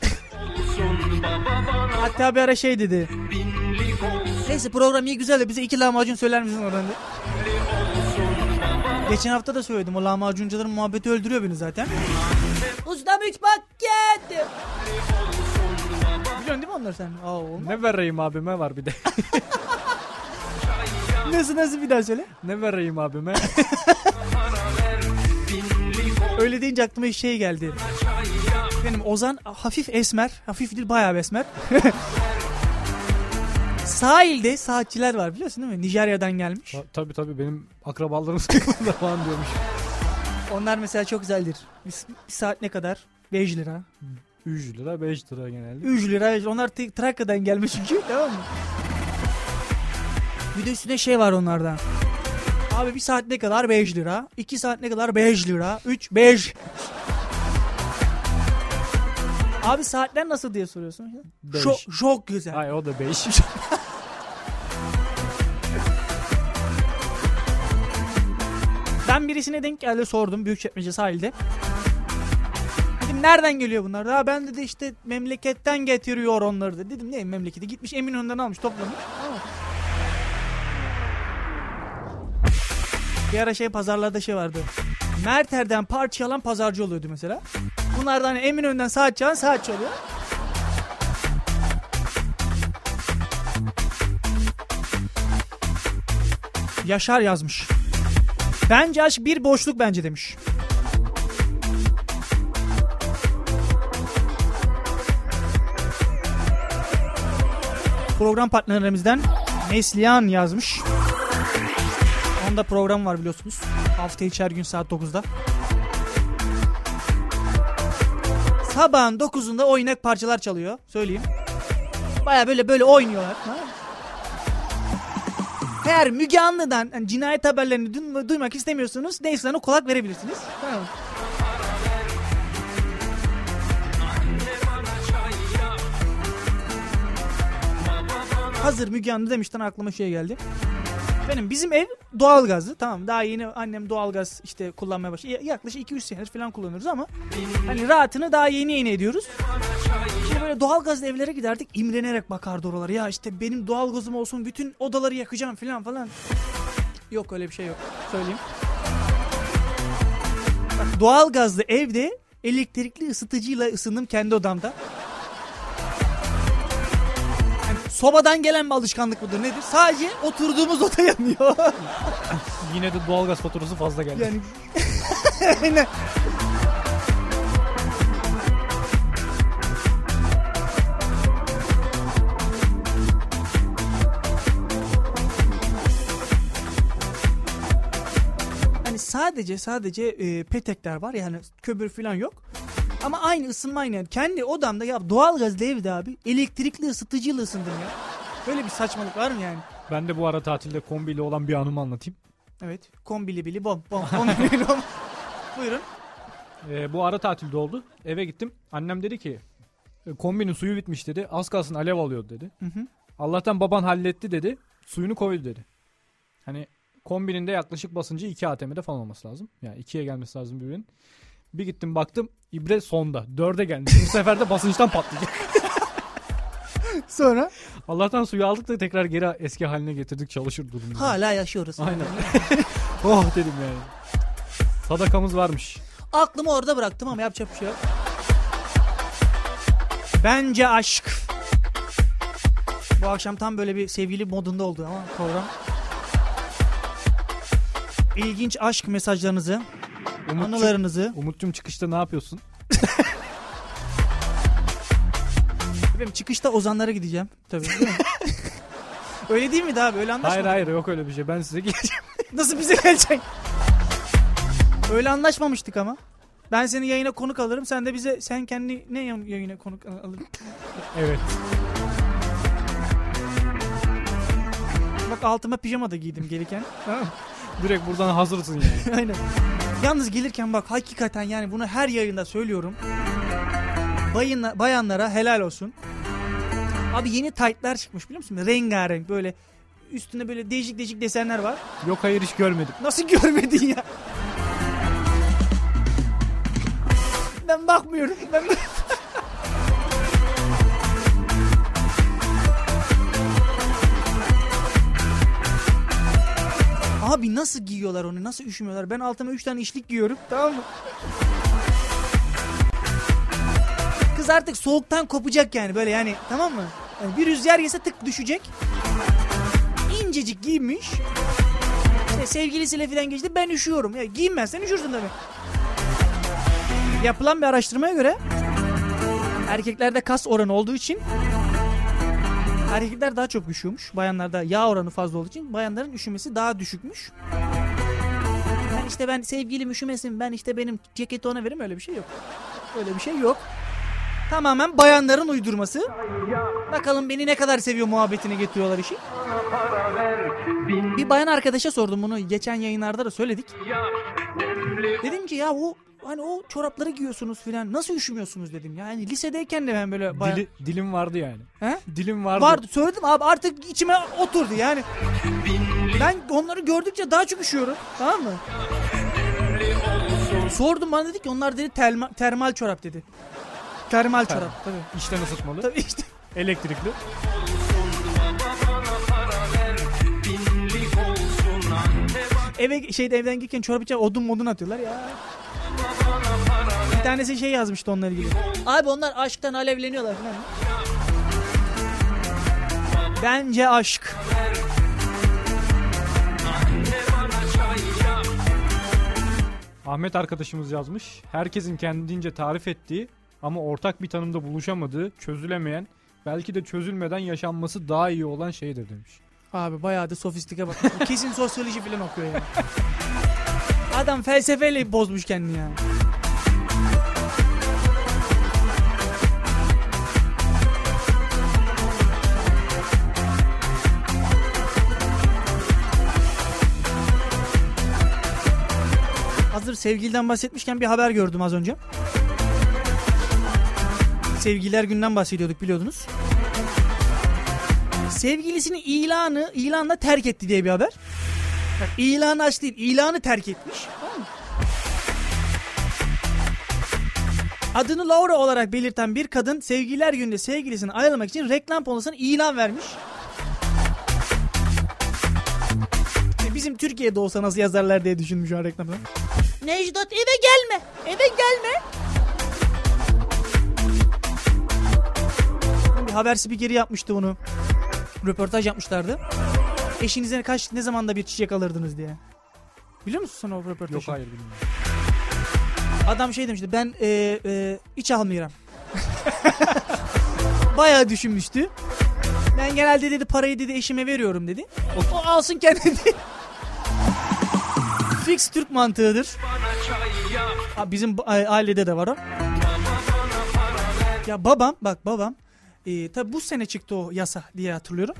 Speaker 1: Hatta bir ara şey dedi. Neyse program iyi güzel de bize iki lahmacun söyler misin oradan. (laughs) Geçen hafta da söyledim o lahmacuncuların muhabbeti öldürüyor beni zaten. Ustam üç paket. Biliyorsun değil mi onları sen? Aa, olmaz.
Speaker 3: ne vereyim abime var bir de. (laughs)
Speaker 1: Nasıl nasıl bir daha söyle.
Speaker 3: ne vereyim abime? (laughs)
Speaker 1: Öyle deyince aklıma bir şey geldi. Benim Ozan hafif esmer. Hafif değil bayağı esmer. Sahilde saatçiler var biliyorsun değil mi? Nijerya'dan gelmiş.
Speaker 3: Ta- tabii tabii benim akrabalarım (laughs) da falan diyormuş.
Speaker 1: Onlar mesela çok güzeldir. Bir, bir saat ne kadar? 5 lira.
Speaker 3: 3 lira 5 lira genelde.
Speaker 1: 3 lira. Onlar T- Trakya'dan gelmiş çünkü tamam mı? Bir de üstüne şey var onlarda. Abi bir saat ne kadar? 5 lira. 2 saat ne kadar? 5 lira. 3, 5. Abi saatler nasıl diye soruyorsun.
Speaker 3: Beş.
Speaker 1: Çok, çok güzel.
Speaker 3: Hayır o da 5. (laughs)
Speaker 1: Ben birisine denk geldi sordum Büyükçekmece sahilde. Dedim nereden geliyor bunlar? Ha ben dedi işte memleketten getiriyor onları dedi. Dedim ne memleketi? Gitmiş Eminönü'nden almış toplamış. Bir ara şey pazarlarda şey vardı. Merter'den parça alan pazarcı oluyordu mesela. Bunlardan hani Eminönü'nden saatçi alan saatçi oluyor. Yaşar yazmış. Bence aşk bir boşluk bence demiş. Program partnerlerimizden Neslihan yazmış. Onda program var biliyorsunuz. Hafta içi gün saat 9'da. Sabahın 9'unda oynak parçalar çalıyor. Söyleyeyim. Baya böyle böyle oynuyorlar. Mı? Eğer Müge Anlı'dan yani cinayet haberlerini duyma- duymak istemiyorsunuz Neslihan'a kulak verebilirsiniz. Tamam. Hazır Müge Anlı demişten aklıma şey geldi. Benim bizim ev doğalgazlı tamam daha yeni annem doğalgaz işte kullanmaya başladı. Ya- Yaklaşık 2-3 senedir falan kullanıyoruz ama hani rahatını daha yeni yeni ediyoruz. Şimdi böyle doğalgazlı evlere giderdik imrenerek bakardı oralara. Ya işte benim doğalgazım olsun bütün odaları yakacağım falan falan. Yok öyle bir şey yok. Söyleyeyim. Bak doğalgazlı evde elektrikli ısıtıcıyla ısındım kendi odamda. Sobadan gelen bir alışkanlık mıdır nedir? Sadece oturduğumuz oda yanıyor. (laughs)
Speaker 3: Yine de doğalgaz faturası fazla geldi.
Speaker 1: yani (laughs) Aynen. Hani sadece sadece e, petekler var yani kömür falan yok. Ama aynı ısınma aynı. Yani kendi odamda ya doğalgaz evde abi elektrikli ısıtıcıyla ısındım ya. Böyle bir saçmalık var mı yani?
Speaker 3: Ben de bu ara tatilde kombiyle olan bir anımı anlatayım.
Speaker 1: Evet. Kombili bili bom bom kombili bili bom. (laughs) Buyurun.
Speaker 3: Ee, bu ara tatilde oldu. Eve gittim. Annem dedi ki "E, kombinin suyu bitmiş dedi. Az kalsın alev alıyordu dedi.
Speaker 1: Hı hı.
Speaker 3: Allah'tan baban halletti dedi. Suyunu koydu dedi. Hani kombinin de yaklaşık basıncı 2 ATM'de falan olması lazım. Yani 2'ye gelmesi lazım birbirinin. Bir gittim baktım ibre sonda. 4'e gelmiş. Bu sefer de basınçtan patlayacak. (laughs)
Speaker 1: Sonra
Speaker 3: Allah'tan suyu aldık da tekrar geri eski haline getirdik çalışır durumda.
Speaker 1: hala yaşıyoruz.
Speaker 3: Aynen. (laughs) oh dedim yani. Sadakamız varmış.
Speaker 1: Aklımı orada bıraktım ama yapacak bir şey yok. Bence aşk. Bu akşam tam böyle bir sevgili modunda oldu ama program. İlginç aşk mesajlarınızı,
Speaker 3: Umut'cum,
Speaker 1: anılarınızı.
Speaker 3: Umut'cum çıkışta ne yapıyorsun?
Speaker 1: Benim çıkışta ozanlara gideceğim. Tabii değil mi? (laughs) Öyle değil mi daha abi? Öyle anlaşmadık.
Speaker 3: Hayır hayır yok öyle bir şey. Ben size geleceğim. (laughs)
Speaker 1: Nasıl bize gelecek? Öyle anlaşmamıştık ama. Ben seni yayına konuk alırım. Sen de bize sen kendi ne yayın- yayına konuk al- alırım?
Speaker 3: evet.
Speaker 1: Bak altıma pijama da giydim gelirken. Tamam? (laughs)
Speaker 3: Direkt buradan hazırsın yani.
Speaker 1: Aynen. Yalnız gelirken bak hakikaten yani bunu her yayında söylüyorum. Bayınla, bayanlara helal olsun. Abi yeni taytlar çıkmış biliyor musun? Rengarenk böyle üstünde böyle değişik değişik desenler var.
Speaker 3: Yok hayır hiç görmedim.
Speaker 1: Nasıl (laughs) görmedin ya? Ben bakmıyorum. Ben Abi nasıl giyiyorlar onu? Nasıl üşümüyorlar? Ben altıma 3 tane işlik giyiyorum. Tamam mı? Kız artık soğuktan kopacak yani böyle yani tamam mı? Yani bir rüzgar yese tık düşecek. İncecik giymiş. İşte sevgilisiyle falan geçti ben üşüyorum. Ya giyinmezsen üşürsün demek. Yapılan bir araştırmaya göre erkeklerde kas oranı olduğu için erkekler daha çok üşüyormuş. Bayanlarda yağ oranı fazla olduğu için bayanların üşümesi daha düşükmüş. Yani işte ben sevgilim üşümesin ben işte benim ceketi ona veririm öyle bir şey yok. Öyle bir şey yok. Tamamen bayanların uydurması. Bakalım beni ne kadar seviyor muhabbetini getiriyorlar işi. Bir bayan arkadaşa sordum bunu geçen yayınlarda da söyledik. Dedim ki ya o hani o çorapları giyiyorsunuz filan nasıl üşümüyorsunuz dedim. Yani lisedeyken de ben böyle bayan...
Speaker 3: Dili, dilim vardı yani.
Speaker 1: He?
Speaker 3: Dilim vardı.
Speaker 1: Vardı söyledim abi artık içime oturdu yani. Ben onları gördükçe daha çok üşüyorum tamam mı? Sordum bana dedi ki onlar dedi terma- termal çorap dedi. Termal çorap tabii.
Speaker 3: İçten ısıtmalı.
Speaker 1: Tabii işte.
Speaker 3: Elektrikli.
Speaker 1: Eve şeyde evden gelirken çorap içine odun modun atıyorlar ya. Bir tanesi şey yazmıştı onunla ilgili. Abi onlar aşktan alevleniyorlar falan. Bence aşk.
Speaker 3: Ahmet arkadaşımız yazmış. Herkesin kendince tarif ettiği ama ortak bir tanımda buluşamadığı, çözülemeyen, belki de çözülmeden yaşanması daha iyi olan şeydir demiş.
Speaker 1: Abi bayağı da sofistike bak. Kesin sosyoloji falan okuyor yani. (laughs) Adam felsefeyle bozmuş kendini yani. Hazır sevgiliden bahsetmişken bir haber gördüm az önce. Sevgililer günden bahsediyorduk biliyordunuz. Sevgilisini ilanı ilanla terk etti diye bir haber. İlanı aç değil, ilanı terk etmiş. Adını Laura olarak belirten bir kadın sevgililer gününde sevgilisini ayrılmak için reklam panosuna ilan vermiş. Bizim Türkiye'de olsa nasıl yazarlar diye düşünmüş o reklamı. Necdet eve gelme, eve gelme. Bir haber spikeri yapmıştı bunu. Röportaj yapmışlardı. Eşinize kaç ne zamanda bir çiçek alırdınız diye. Biliyor musun sen o röportajı?
Speaker 3: Yok hayır bilmiyorum.
Speaker 1: Adam şey demişti ben e, e, hiç almıyorum. (laughs) Bayağı düşünmüştü. Ben genelde dedi parayı dedi eşime veriyorum dedi. O, o alsın kendi dedi. (laughs) Fix Türk mantığıdır. Bizim a- ailede de var o. Ya babam bak babam e, tabi bu sene çıktı o yasa diye hatırlıyorum.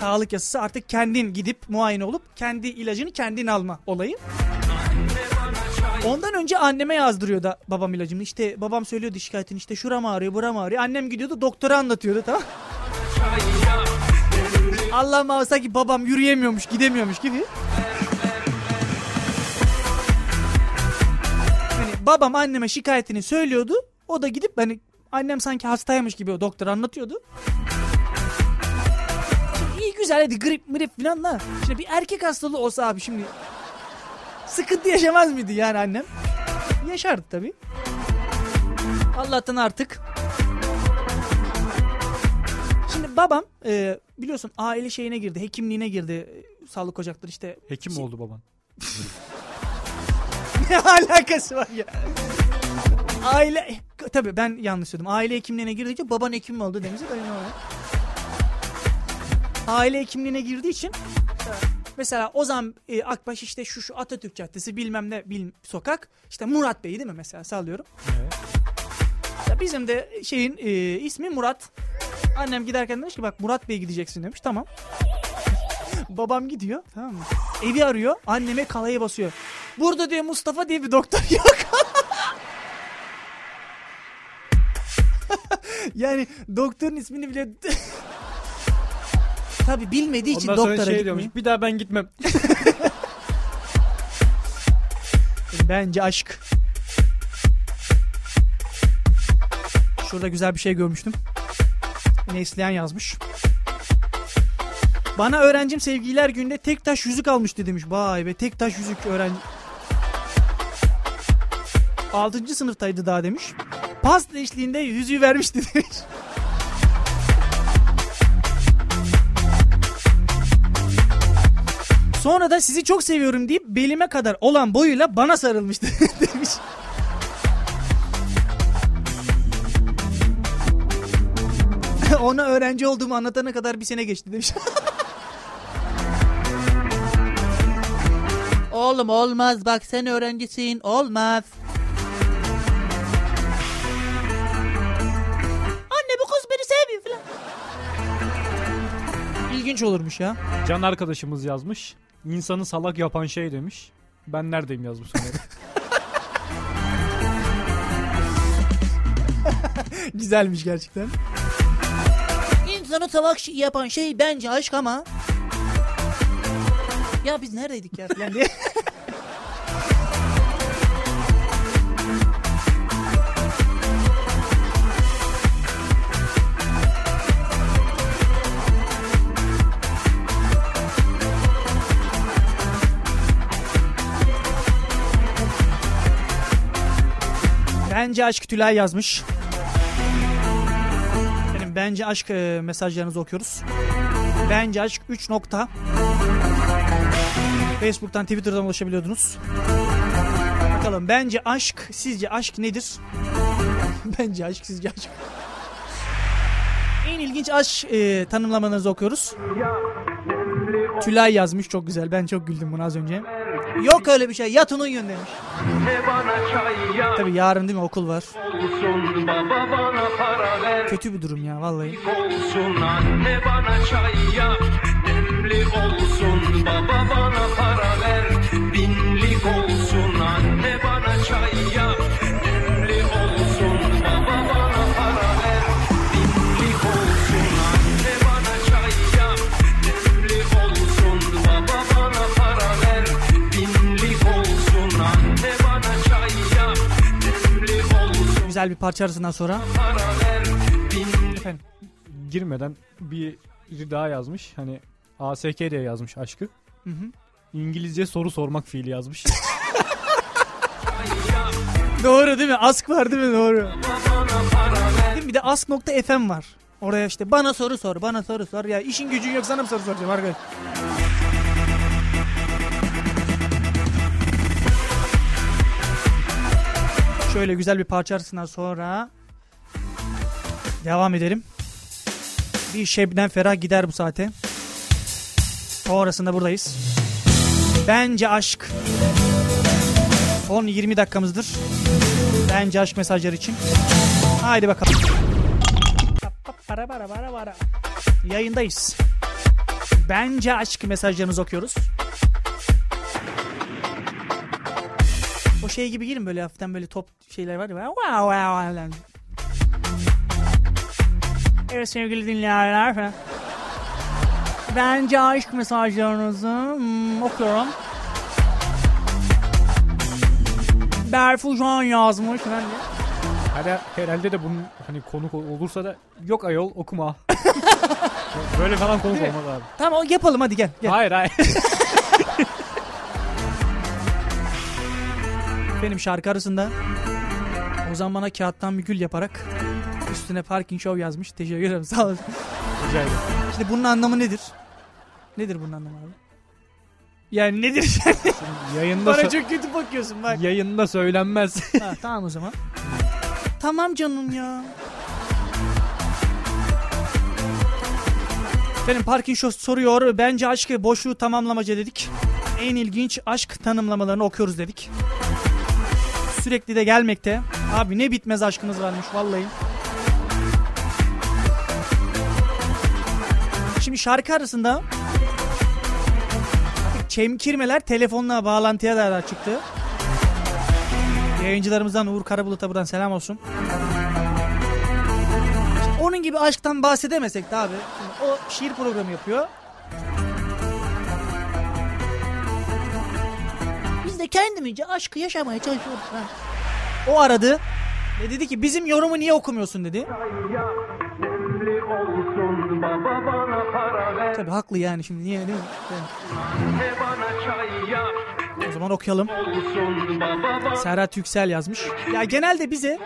Speaker 1: Sağlık yasası artık kendin gidip muayene olup kendi ilacını kendin alma olayı. Ondan önce anneme yazdırıyordu babam ilacını. İşte babam söylüyordu şikayetini işte şuram ağrıyor buram ağrıyor. Annem gidiyordu doktora anlatıyordu tamam. Allah muhafaza ki babam yürüyemiyormuş gidemiyormuş gibi. Babam anneme şikayetini söylüyordu. O da gidip hani annem sanki hastaymış gibi o doktor anlatıyordu. güzel hadi grip mrip falan da. Şimdi bir erkek hastalığı olsa abi şimdi sıkıntı yaşamaz mıydı yani annem? Yaşardı tabii. Allah'tan artık. Şimdi babam e, biliyorsun aile şeyine girdi, hekimliğine girdi. E, Sağlık ocakları işte.
Speaker 3: Hekim mi
Speaker 1: Şey-
Speaker 3: oldu baban? (laughs) (laughs)
Speaker 1: Ne alakası var ya? Aile tabii ben yanlış söyledim. Aile hekimliğine girdikçe baban hekim mi oldu demiştik. Öyle normal. Aile hekimliğine girdiği için mesela o zaman e, Akbaş işte şu şu Atatürk Caddesi bilmem ne bil, sokak işte Murat Bey değil mi mesela sallıyorum.
Speaker 3: Evet.
Speaker 1: Ya bizim de şeyin e, ismi Murat. Annem giderken demiş ki bak Murat Bey gideceksin demiş. Tamam. (laughs) Babam gidiyor tamam mı? Evi arıyor. Anneme kalayı basıyor. Burada diyor Mustafa diye bir doktor yok. (laughs) yani doktorun ismini bile (laughs) Tabi bilmediği için
Speaker 3: Ondan sonra
Speaker 1: doktora
Speaker 3: şey
Speaker 1: gitmiyor.
Speaker 3: diyormuş. Bir daha ben gitmem.
Speaker 1: Bence aşk. Şurada güzel bir şey görmüştüm. Neslihan yazmış. Bana öğrencim sevgililer günde tek taş yüzük almıştı demiş. Vay be tek taş yüzük öğrenci. 6. sınıftaydı daha demiş. Pasta eşliğinde yüzüğü vermişti (laughs) demiş. Sonra da sizi çok seviyorum deyip belime kadar olan boyuyla bana sarılmıştı (laughs) demiş. (laughs) Ona öğrenci olduğumu anlatana kadar bir sene geçti demiş. Oğlum olmaz bak sen öğrencisin olmaz. Anne bu kız beni sevmiyor falan. İlginç olurmuş ya.
Speaker 3: Can arkadaşımız yazmış. İnsanı salak yapan şey demiş. Ben neredeyim yazmış. (laughs)
Speaker 1: Güzelmiş gerçekten. İnsanı tabak yapan şey bence aşk ama. Ya biz neredeydik ya falan diye. Bence aşk Tülay yazmış. Benim bence aşk e, mesajlarınızı okuyoruz. Bence aşk 3 nokta. Facebook'tan Twitter'dan ulaşabiliyordunuz. Bakalım bence aşk sizce aşk nedir? (laughs) bence aşk sizce aşk. En ilginç aşk e, tanımlamalarınızı okuyoruz. Tülay yazmış çok güzel. Ben çok güldüm buna az önce. Yok öyle bir şey. Yatın uyuyun demiş. Tabi yarın değil mi okul var.
Speaker 6: olsun
Speaker 1: Kötü bir durum ya vallahi.
Speaker 6: olsun anne bana çay yap demli olsun baba bana para ver. Binlik olsun anne bana çay yap. Demli olsun baba bana para ver. Binlik olsun anne bana çay yap. Demli olsun baba bana para ver. Binlik olsun anne bana çay yap. Demli olsun
Speaker 1: Güzel bir parça arasından sonra.
Speaker 6: para ver. Binlik
Speaker 1: Efendim.
Speaker 3: Girmeden bir daha yazmış. Hani ASK diye yazmış aşkı.
Speaker 1: Hı hı.
Speaker 3: İngilizce soru sormak fiili yazmış. (laughs)
Speaker 1: Doğru değil mi? Ask var değil mi? Doğru. Değil mi? Bir de ask.fm var. Oraya işte bana soru sor, bana soru sor. Ya işin gücün yok sana mı soru soracağım arkadaş? Şöyle güzel bir parça arasından sonra devam edelim. Bir Şebnem Ferah gider bu saate. Sonrasında buradayız. Bence aşk. Son 20 dakikamızdır. Bence aşk mesajları için. Haydi bakalım. Para para para para. Yayındayız. Bence aşk mesajlarınızı okuyoruz. O şey gibi girin böyle hafiften böyle top şeyler var ya. Wow wow. Evet sevgili dinleyenler. Bence aşk mesajlarınızı hmm, okuyorum. Berfu Can yazmış. Ben de.
Speaker 3: Herhalde, herhalde de bunun hani konu olursa da yok ayol okuma. (laughs) Böyle falan konuk olmaz abi.
Speaker 1: Tamam o yapalım hadi gel. gel.
Speaker 3: Hayır hayır. (laughs)
Speaker 1: Benim şarkı arasında Ozan bana kağıttan bir gül yaparak üstüne parking show yazmış. Teşekkür ederim sağ olun.
Speaker 3: Rica ederim.
Speaker 1: Şimdi bunun anlamı nedir? Nedir bunun anlamı abi? Yani nedir? (laughs)
Speaker 3: Yayında,
Speaker 1: Bana çok kötü bakıyorsun bak.
Speaker 3: yayında söylenmez. (laughs)
Speaker 1: ha, tamam o zaman. Tamam canım ya. Benim parking show soruyor. Bence aşkı boşluğu tamamlamaca dedik. En ilginç aşk tanımlamalarını okuyoruz dedik. Sürekli de gelmekte. Abi ne bitmez aşkınız varmış vallahi. Şimdi şarkı arasında çemkirmeler telefonla bağlantıya da çıktı. Yayıncılarımızdan Uğur Karabulut'a buradan selam olsun. Onun gibi aşktan bahsedemesek de abi. Şimdi o şiir programı yapıyor. Biz de kendimizce aşkı yaşamaya çalışıyoruz. Ha. O aradı ve dedi ki bizim yorumu niye okumuyorsun dedi.
Speaker 6: Demli olsun baba bana para ver
Speaker 1: Tabii haklı yani şimdi niye değil mi? Yani
Speaker 6: Ne bana çay yap
Speaker 1: o zaman okuyalım. Serhat Yüksel yazmış. Ya genelde bize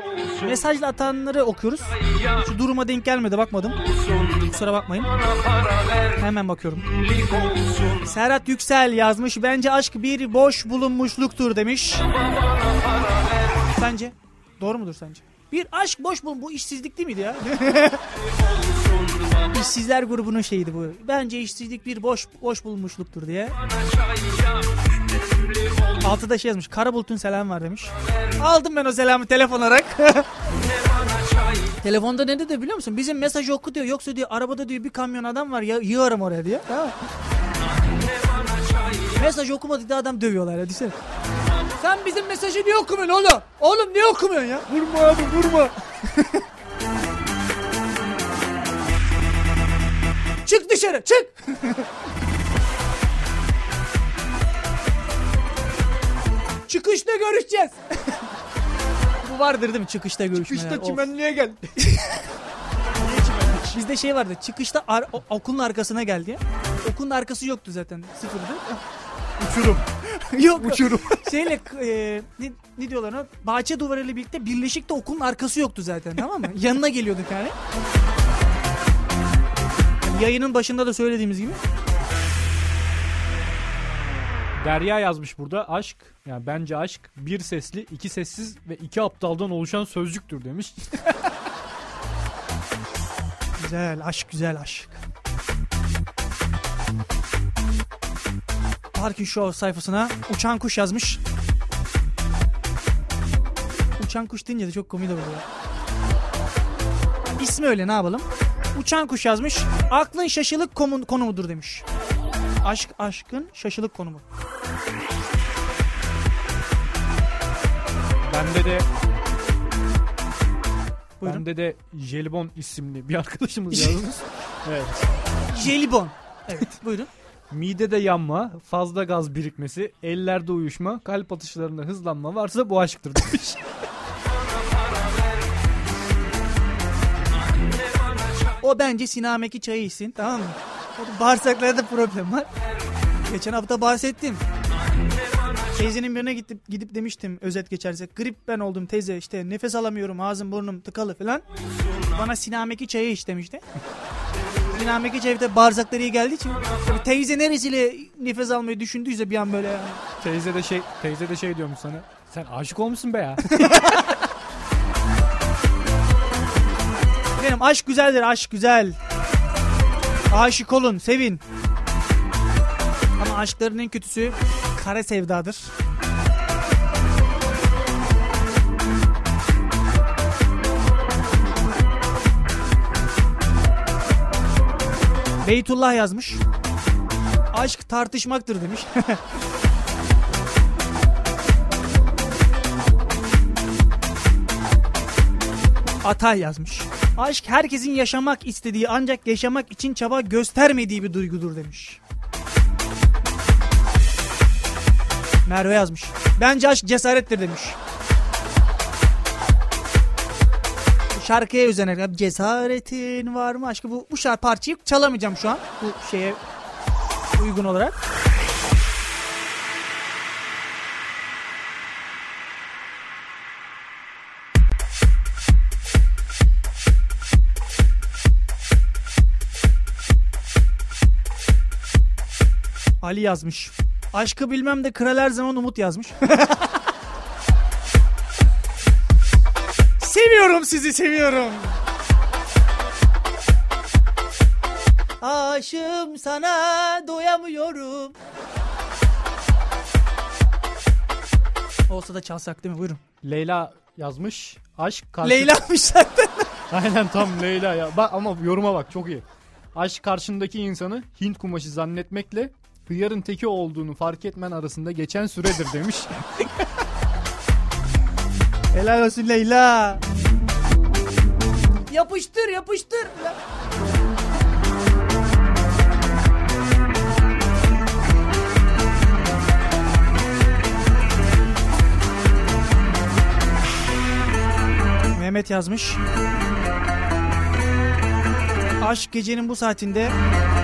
Speaker 1: mesajla atanları okuyoruz. Şu duruma denk gelmedi bakmadım. Kusura bakmayın. Hemen bakıyorum. Serhat Yüksel yazmış. Bence aşk bir boş bulunmuşluktur demiş. Sence? Doğru mudur sence? Bir aşk boş bulun. Bu işsizlik değil miydi ya? (laughs) İşsizler grubunun şeyiydi bu. Bence işsizlik bir boş boş bulunmuşluktur diye. Altıda şey yazmış. Kara bulutun selam var demiş. Aldım ben o selamı telefon olarak. (laughs) Telefonda ne dedi biliyor musun? Bizim mesajı oku diyor. Yoksa diyor arabada diyor bir kamyon adam var ya yığarım oraya diyor. Tamam? Mesaj okumadık da adam dövüyorlar ya düşünsene. Sen bizim mesajı niye okumuyorsun oğlum? Oğlum niye okumuyorsun ya? Vurma abi vurma. (laughs) çık dışarı çık. (laughs) Çıkışta görüşeceğiz. (laughs) Bu vardır değil mi çıkışta görüşmeler? Of.
Speaker 3: çimenliğe gel.
Speaker 1: Bizde şey vardı. Çıkışta ar- okulun arkasına geldi. ya. Okulun arkası yoktu zaten. Sıfırdı.
Speaker 3: Uçurum. (laughs)
Speaker 1: Yok.
Speaker 3: Uçurum. (laughs)
Speaker 1: Şeyle e, ne, ne diyorlar ona? Bahçe duvarıyla birlikte birleşik de okulun arkası yoktu zaten tamam mı? Yanına geliyorduk yani. Yayının başında da söylediğimiz gibi.
Speaker 3: Derya yazmış burada. Aşk, yani bence aşk bir sesli, iki sessiz ve iki aptaldan oluşan sözcüktür demiş. (laughs)
Speaker 1: Güzel aşk güzel aşk. Parking Show sayfasına uçan kuş yazmış. Uçan kuş deyince de çok komik oluyor. İsmi öyle ne yapalım? Uçan kuş yazmış. Aklın şaşılık komu- konumudur demiş. Aşk aşkın şaşılık konumu.
Speaker 3: Bende de
Speaker 1: Buyurun.
Speaker 3: bende de Jelibon isimli bir arkadaşımız (laughs) yazmış. evet.
Speaker 1: Jelibon. Evet buyurun.
Speaker 3: Midede yanma, fazla gaz birikmesi, ellerde uyuşma, kalp atışlarında hızlanma varsa bu aşktır demiş.
Speaker 1: O bence sinameki çayı içsin tamam mı? Bağırsaklarda problem var. Geçen hafta bahsettim. Teyzenin birine gidip, gidip demiştim özet geçersek. Grip ben oldum teyze işte nefes alamıyorum ağzım burnum tıkalı falan. Bana sinameki çayı iç demişti. Çayı da bağırsakları iyi geldiği için. Teyze neresiyle nefes almayı düşündüyse bir an böyle yani.
Speaker 3: teyze de şey teyze de şey diyormuş sana. Sen aşık olmuşsun be ya. (laughs)
Speaker 1: Benim aşk güzeldir aşk güzel. Aşık olun sevin. Ama aşkların en kötüsü kara sevdadır. Beytullah yazmış. Aşk tartışmaktır demiş. (laughs) Atay yazmış. Aşk herkesin yaşamak istediği ancak yaşamak için çaba göstermediği bir duygudur demiş. Merve yazmış. Bence aşk cesarettir demiş. Şarkıya özenerek cesaretin var mı aşkı bu bu şarkı parçayı çalamayacağım şu an bu şeye uygun olarak. Ali yazmış. Aşkı bilmem de kral her zaman umut yazmış. (laughs) seviyorum sizi seviyorum. Aşığım sana doyamıyorum. Olsa da çalsak değil mi? Buyurun.
Speaker 3: Leyla yazmış. Aşk karşı...
Speaker 1: Leyla'mış zaten. (laughs)
Speaker 3: Aynen tam Leyla ya. Bak ama yoruma bak çok iyi. Aşk karşındaki insanı Hint kumaşı zannetmekle hıyarın teki olduğunu fark etmen arasında geçen süredir demiş.
Speaker 1: Helal olsun Leyla. Yapıştır yapıştır. Mehmet yazmış. Aşk gecenin bu saatinde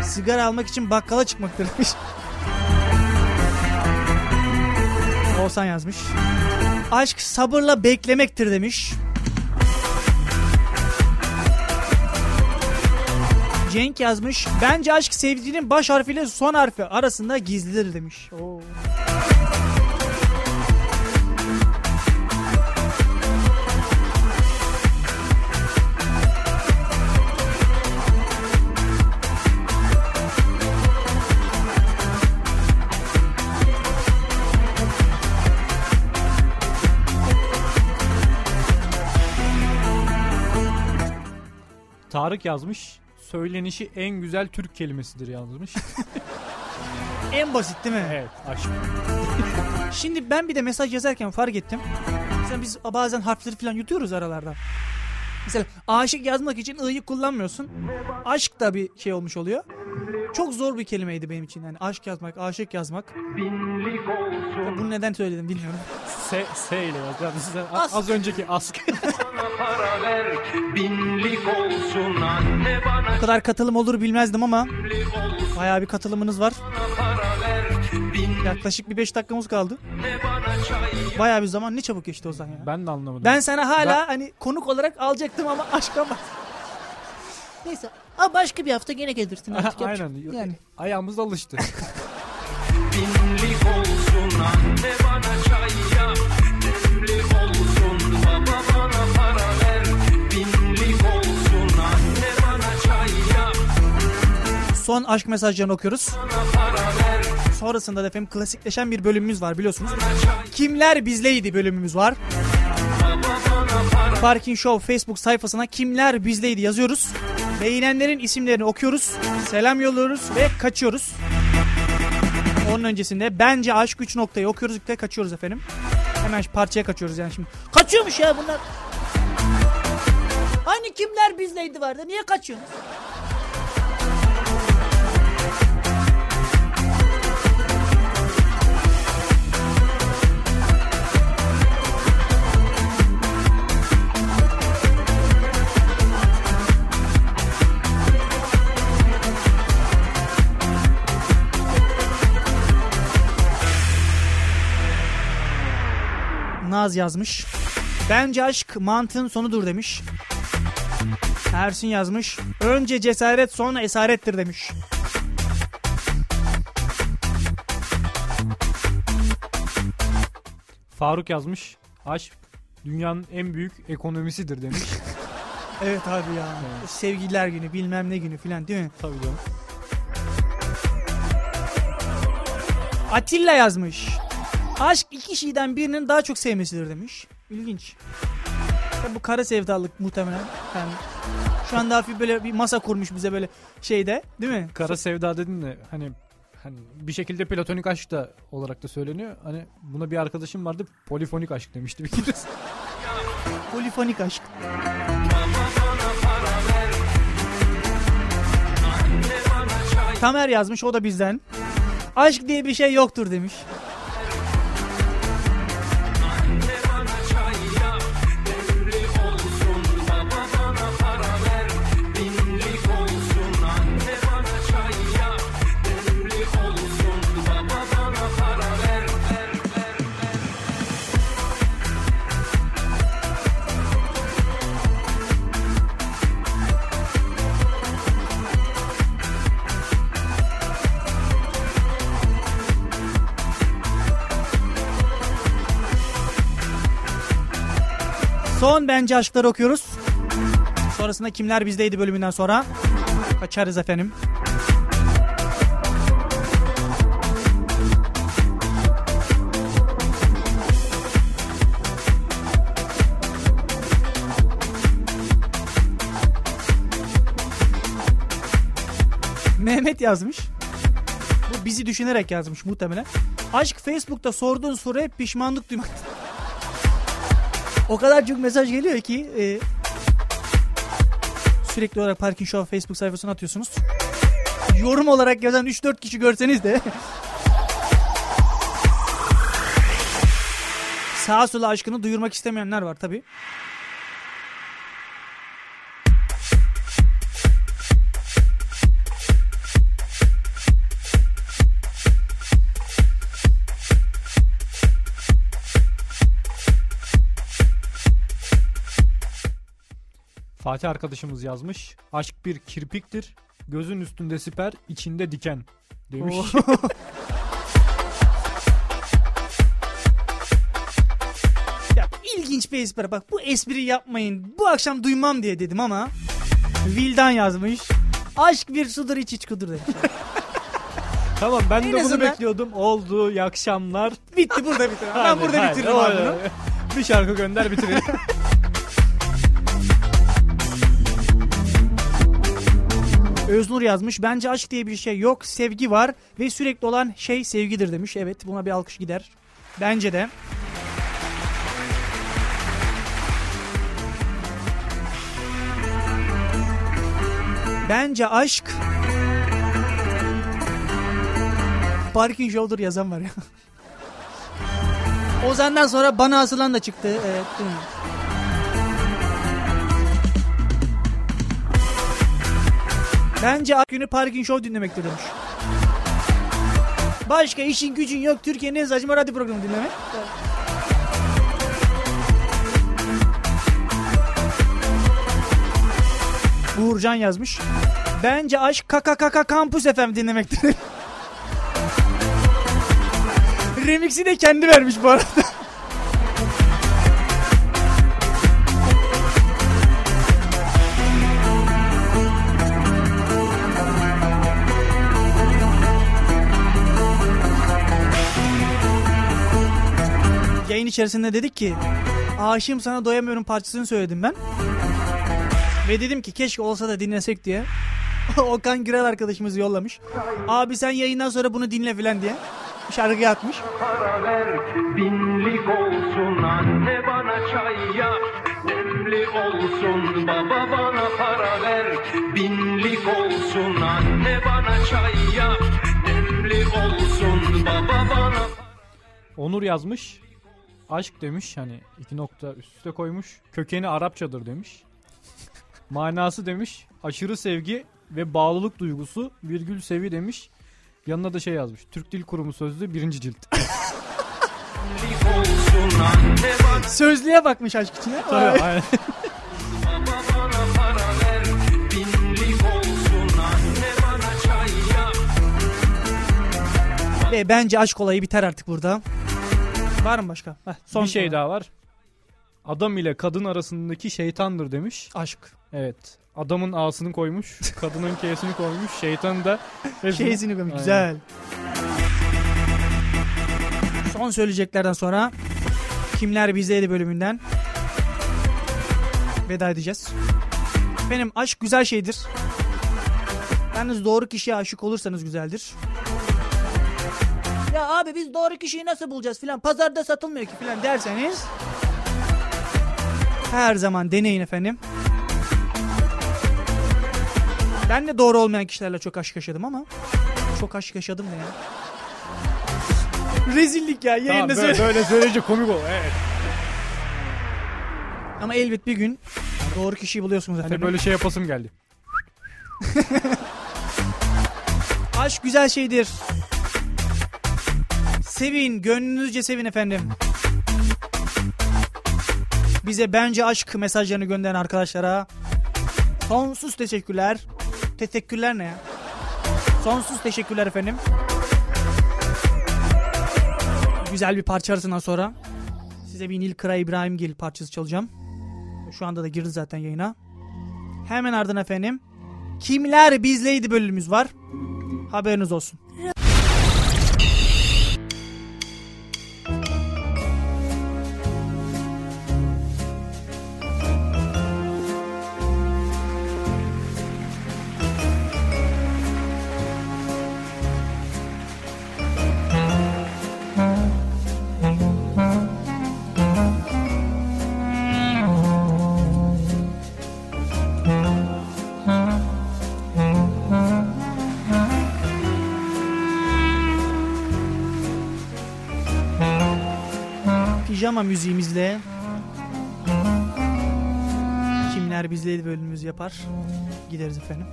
Speaker 1: sigara almak için bakkala çıkmaktır demiş. Oğuzhan yazmış. Aşk sabırla beklemektir demiş. Cenk yazmış. Bence aşk sevdiğinin baş harfiyle son harfi arasında gizlidir demiş. Oo.
Speaker 3: Tarık yazmış. Söylenişi en güzel Türk kelimesidir yazmış. (laughs)
Speaker 1: En basit değil mi?
Speaker 3: evet aşk. (laughs)
Speaker 1: Şimdi ben bir de mesaj yazarken fark ettim. Mesela biz bazen harfleri falan yutuyoruz aralarda. Mesela aşık yazmak için ı'yı kullanmıyorsun. Aşk da bir şey olmuş oluyor. Çok zor bir kelimeydi benim için. Yani aşk yazmak, aşık yazmak.
Speaker 6: Olsun
Speaker 1: Bunu neden söyledim bilmiyorum.
Speaker 3: S, S ile yaz. Yani size
Speaker 1: Ask.
Speaker 3: az önceki ask. (laughs)
Speaker 6: ver anne bana
Speaker 1: Bu kadar katılım olur bilmezdim ama bayağı bir katılımınız var.
Speaker 6: ver
Speaker 1: Yaklaşık bir 5 dakikamız kaldı.
Speaker 6: bana çay
Speaker 1: Bayağı bir zaman ne çabuk geçti o zaman ya.
Speaker 3: ben de anlamadım.
Speaker 1: Ben sana hala
Speaker 3: Ben-
Speaker 1: hani konuk olarak alacaktım ama aşktan bak. Neyse. Ama başka bir hafta gene gelirsin (laughs) artık. yapacak-
Speaker 3: Aynen.
Speaker 1: Yani.
Speaker 3: Ayağımız alıştı. (laughs)
Speaker 6: Binlik olsun anne bana çay yap Demli olsun baba bana para ver Binlik olsun anne bana çay yap
Speaker 1: Son aşk mesajlarını okuyoruz.
Speaker 6: Bana para ver
Speaker 1: Sonrasında da efendim klasikleşen bir bölümümüz var biliyorsunuz. Kimler bizleydi bölümümüz var. Parking Show Facebook sayfasına kimler bizleydi yazıyoruz. Beğenenlerin isimlerini okuyoruz. Selam yolluyoruz ve kaçıyoruz. Onun öncesinde bence aşk 3 noktayı okuyoruz ve kaçıyoruz efendim. Hemen parçaya kaçıyoruz yani şimdi. Kaçıyormuş ya bunlar. Hani kimler bizleydi vardı niye kaçıyorsunuz? Naz yazmış. Bence aşk mantığın sonudur demiş. Ersin yazmış. Önce cesaret sonra esarettir demiş.
Speaker 3: Faruk yazmış. Aşk dünyanın en büyük ekonomisidir demiş. (laughs)
Speaker 1: Evet abi ya. Sevgililer günü bilmem ne günü filan değil mi?
Speaker 3: Tabii canım.
Speaker 1: Atilla yazmış. Aşk iki şeyden birinin daha çok sevmesidir demiş. İlginç. Bu kara sevdalık muhtemelen. Yani şu anda hafif böyle bir masa kurmuş bize böyle şeyde değil mi?
Speaker 3: Kara sevda dedin de hani hani bir şekilde platonik aşk da olarak da söyleniyor. Hani buna bir arkadaşım vardı polifonik aşk demişti bir kere. (laughs)
Speaker 1: Polifonik aşk. Tamer yazmış o da bizden. Aşk diye bir şey yoktur demiş. Son bence aşkları okuyoruz. Sonrasında kimler bizdeydi bölümünden sonra. Kaçarız efendim. Mehmet yazmış. Bu bizi düşünerek yazmış muhtemelen. Aşk Facebook'ta sorduğun soru pişmanlık duymak. O kadar çok mesaj geliyor ki e, sürekli olarak Parking Show Facebook sayfasına atıyorsunuz. Yorum olarak yazan 3-4 kişi görseniz de sağa sola aşkını duyurmak istemeyenler var tabi.
Speaker 3: Fatih arkadaşımız yazmış. Aşk bir kirpiktir. Gözün üstünde siper, içinde diken demiş. (laughs)
Speaker 1: Ya ilginç bir espri. Bak bu espri yapmayın. Bu akşam duymam diye dedim ama Vildan yazmış. Aşk bir sudur iç iç kudur demiş. (laughs)
Speaker 3: tamam ben
Speaker 1: En
Speaker 3: de bunu
Speaker 1: azından-
Speaker 3: bekliyordum. Oldu. İyi akşamlar.
Speaker 1: Bitti burada bitir. Ben burada bitiririm abi bunu.
Speaker 3: Bir şarkı gönder bitirelim. (laughs)
Speaker 1: Öznur yazmış. Bence aşk diye bir şey yok. Sevgi var ve sürekli olan şey sevgidir demiş. Evet buna bir alkış gider. Bence de. Bence aşk Parking Show'dur yazan var ya. Ozan'dan sonra bana asılan da çıktı. Evet. değil mi? Bence günü Parking Show dinlemektir demiş. Başka işin gücün yok. Türkiye'nin en saçma radyo programı dinlemek. Uğurcan yazmış. Bence aşk KKKK Kampüs FM dinlemektir. (laughs) Remix'i de kendi vermiş bu arada. İçerisinde dedik ki Aşığım sana doyamıyorum parçasını söyledim ben. Ve dedim ki keşke olsa da dinlesek diye. (laughs) Okan Gürel arkadaşımız yollamış. Abi sen yayından sonra bunu dinle filan diye. Şarkı atmış.
Speaker 6: para ver Binlik olsun anne bana çay yap Demli olsun baba bana para ver Binlik olsun anne bana çay yap Demli olsun baba bana
Speaker 3: Onur yazmış. Aşk demiş hani iki nokta üst üste koymuş. Kökeni Arapçadır demiş. (laughs) Manası demiş. Aşırı sevgi ve bağlılık duygusu virgül sevi demiş. Yanına da şey yazmış. Türk Dil Kurumu sözlüğü birinci cilt. (laughs)
Speaker 1: Sözlüğe bakmış aşk içine.
Speaker 3: Tabii, aynen.
Speaker 1: Ve bence aşk olayı biter artık burada. Var mı başka? Heh, son
Speaker 3: bir şey daha var. Adam ile kadın arasındaki şeytandır demiş.
Speaker 1: Aşk.
Speaker 3: Evet. Adamın A'sını koymuş. (laughs) Kadının K'sini koymuş. Şeytanı da
Speaker 1: Şeysini koymuş. Güzel. Son söyleyeceklerden sonra Kimler Bizdeydi bölümünden veda edeceğiz. Benim aşk güzel şeydir. Yalnız doğru kişiye aşık olursanız güzeldir. Ya abi biz doğru kişiyi nasıl bulacağız filan pazarda satılmıyor ki filan derseniz her zaman deneyin efendim. Ben de doğru olmayan kişilerle çok aşk yaşadım ama çok aşk yaşadım da ya. Rezillik ya
Speaker 3: Tamam,
Speaker 1: yayında
Speaker 3: böyle,
Speaker 1: söyle.
Speaker 3: böyle söyleyince komik ol. Evet.
Speaker 1: Ama elbet bir gün doğru kişiyi buluyorsunuz efendim.
Speaker 3: Hani böyle şey yapasım geldi. (laughs)
Speaker 1: Aşk güzel şeydir. Sevin, gönlünüzce sevin efendim. Bize bence aşk mesajlarını gönderen arkadaşlara sonsuz teşekkürler. Teşekkürler ne ya? Sonsuz teşekkürler efendim. Güzel bir parça arasından sonra size bir Nil Kara İbrahimgil parçası çalacağım. Şu anda da girdi zaten yayına. Hemen ardından efendim. Kimler bizleydi bölümümüz var. Haberiniz olsun. Pijama müziğimizle Kimler bizleydi bölümümüz yapar. Gideriz efendim.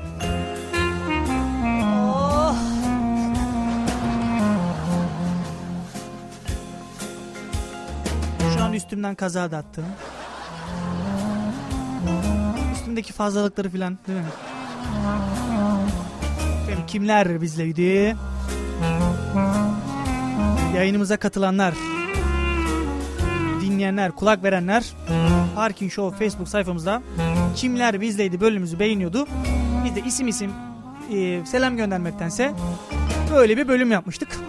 Speaker 1: Oh. Şu an üstümden kaza da attım. Üstümdeki fazlalıkları filan değil mi? Efendim, kimler bizleydi? Yayınımıza katılanlar, dinleyenler, kulak verenler Parking Show Facebook sayfamızda kimler bizleydi bölümümüzü beğeniyordu. Biz de isim isim e, selam göndermektense böyle bir bölüm yapmıştık.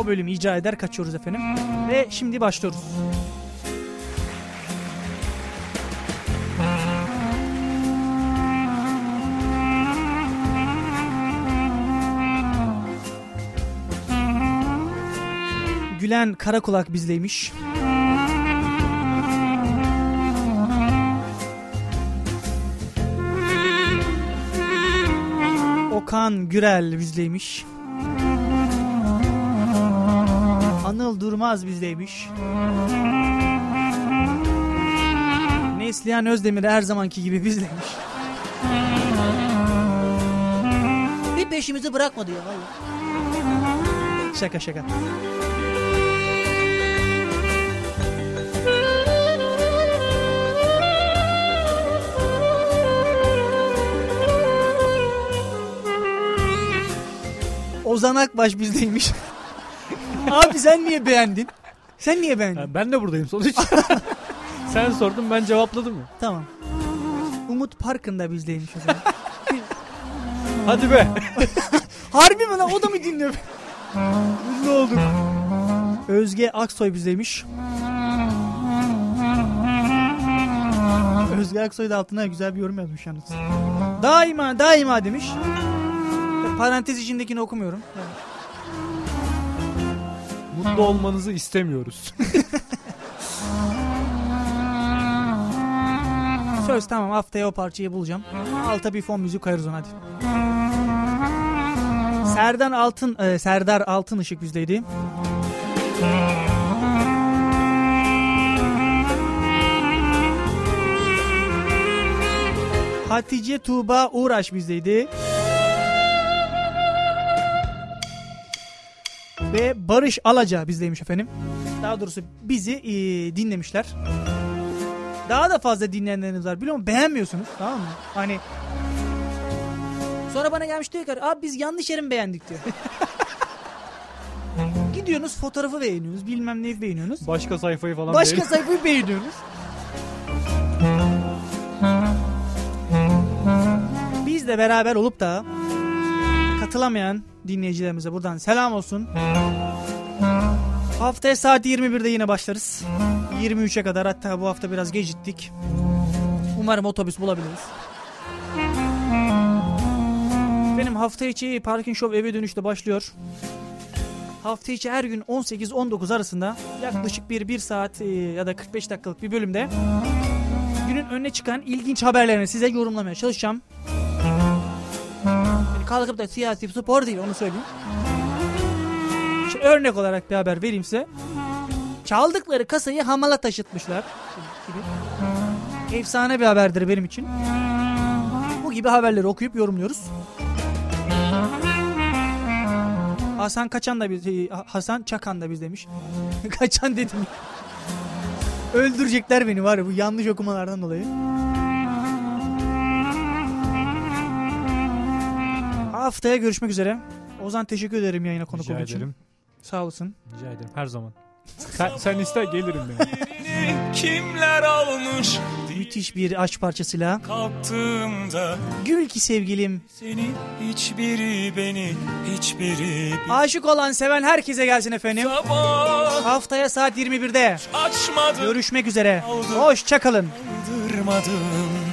Speaker 1: O bölümü icra eder kaçıyoruz efendim. Ve şimdi başlıyoruz. Gülen Karakulak bizleymiş. Okan Gürel bizleymiş. Anıl Durmaz bizdeymiş. Neslihan Özdemir her zamanki gibi bizleymiş. Bir peşimizi bırakmadı ya vallahi. Şaka şaka. Ozan Akbaş bizdeymiş. (laughs) Abi sen niye beğendin? Sen niye beğendin?
Speaker 3: Ha, ben de buradayım sonuç. (laughs) Sen sordun ben cevapladım ya.
Speaker 1: Tamam. Umut Park'ın da bizdeymiş o zaman. (laughs)
Speaker 3: Hadi be.
Speaker 1: Harbi mi lan o da mı dinliyor? ne oldu? Özge Aksoy bizdeymiş. Özge Aksoy da altına güzel bir yorum yazmış yalnız. Daima daima demiş. Parantez içindekini okumuyorum.
Speaker 3: Mutlu olmanızı istemiyoruz. (laughs)
Speaker 1: Söz tamam haftaya o parçayı bulacağım. Alta bir fon müzik koyarız ona hadi. Serdar Altın e, Serdar Altın ışık bizdeydi. Hatice Tuğba Uğraş bizdeydi. Ve Barış Alaca bizdeymiş efendim. Daha doğrusu bizi e, dinlemişler. Daha da fazla dinleyenleriniz var biliyor musun? Beğenmiyorsunuz tamam mı? Hani Sonra bana gelmiş diyor ki abi biz yanlış yerin beğendik diyor. (laughs) Gidiyorsunuz fotoğrafı beğeniyorsunuz bilmem neyi beğeniyorsunuz.
Speaker 3: Başka sayfayı falan
Speaker 1: Başka
Speaker 3: beğen-
Speaker 1: sayfayı beğeniyorsunuz. Biz de beraber olup da katılamayan dinleyicilerimize buradan selam olsun. Haftaya saat 21'de yine başlarız. 23'e kadar hatta bu hafta biraz geciktik. Umarım otobüs bulabiliriz. Benim hafta içi Parking Show eve dönüşte başlıyor. Hafta içi her gün 18-19 arasında yaklaşık bir 1 saat e, ya da 45 dakikalık bir bölümde günün önüne çıkan ilginç haberlerini size yorumlamaya çalışacağım. Kalkıp da siyasi spor değil onu söyleyeyim. Şimdi örnek olarak bir haber vereyim size. Çaldıkları kasayı hamala taşıtmışlar. Gibi. Efsane bir haberdir benim için. Bu gibi haberleri okuyup yorumluyoruz. Hasan Kaçan da biz Hasan Çakan da biz demiş. (laughs) Kaçan dedim. Öldürecekler beni var ya bu yanlış okumalardan dolayı. Haftaya görüşmek üzere. Ozan teşekkür ederim yayına konuk
Speaker 3: Rica
Speaker 1: olduğun için.
Speaker 3: ederim.
Speaker 1: Sağ olasın.
Speaker 3: Rica ederim her zaman. (laughs) Sen, sen iste gelirim yani.
Speaker 2: Kimler almış
Speaker 1: müthiş bir aşk parçasıyla.
Speaker 2: Kalktığımda
Speaker 1: Gül ki sevgilim.
Speaker 2: seni hiçbiri beni hiçbiri
Speaker 1: Aşık olan seven herkese gelsin efendim.
Speaker 2: sabah
Speaker 1: Haftaya saat 21'de.
Speaker 2: açmadı
Speaker 1: Görüşmek üzere. Hoşçakalın.
Speaker 2: kaldırmadım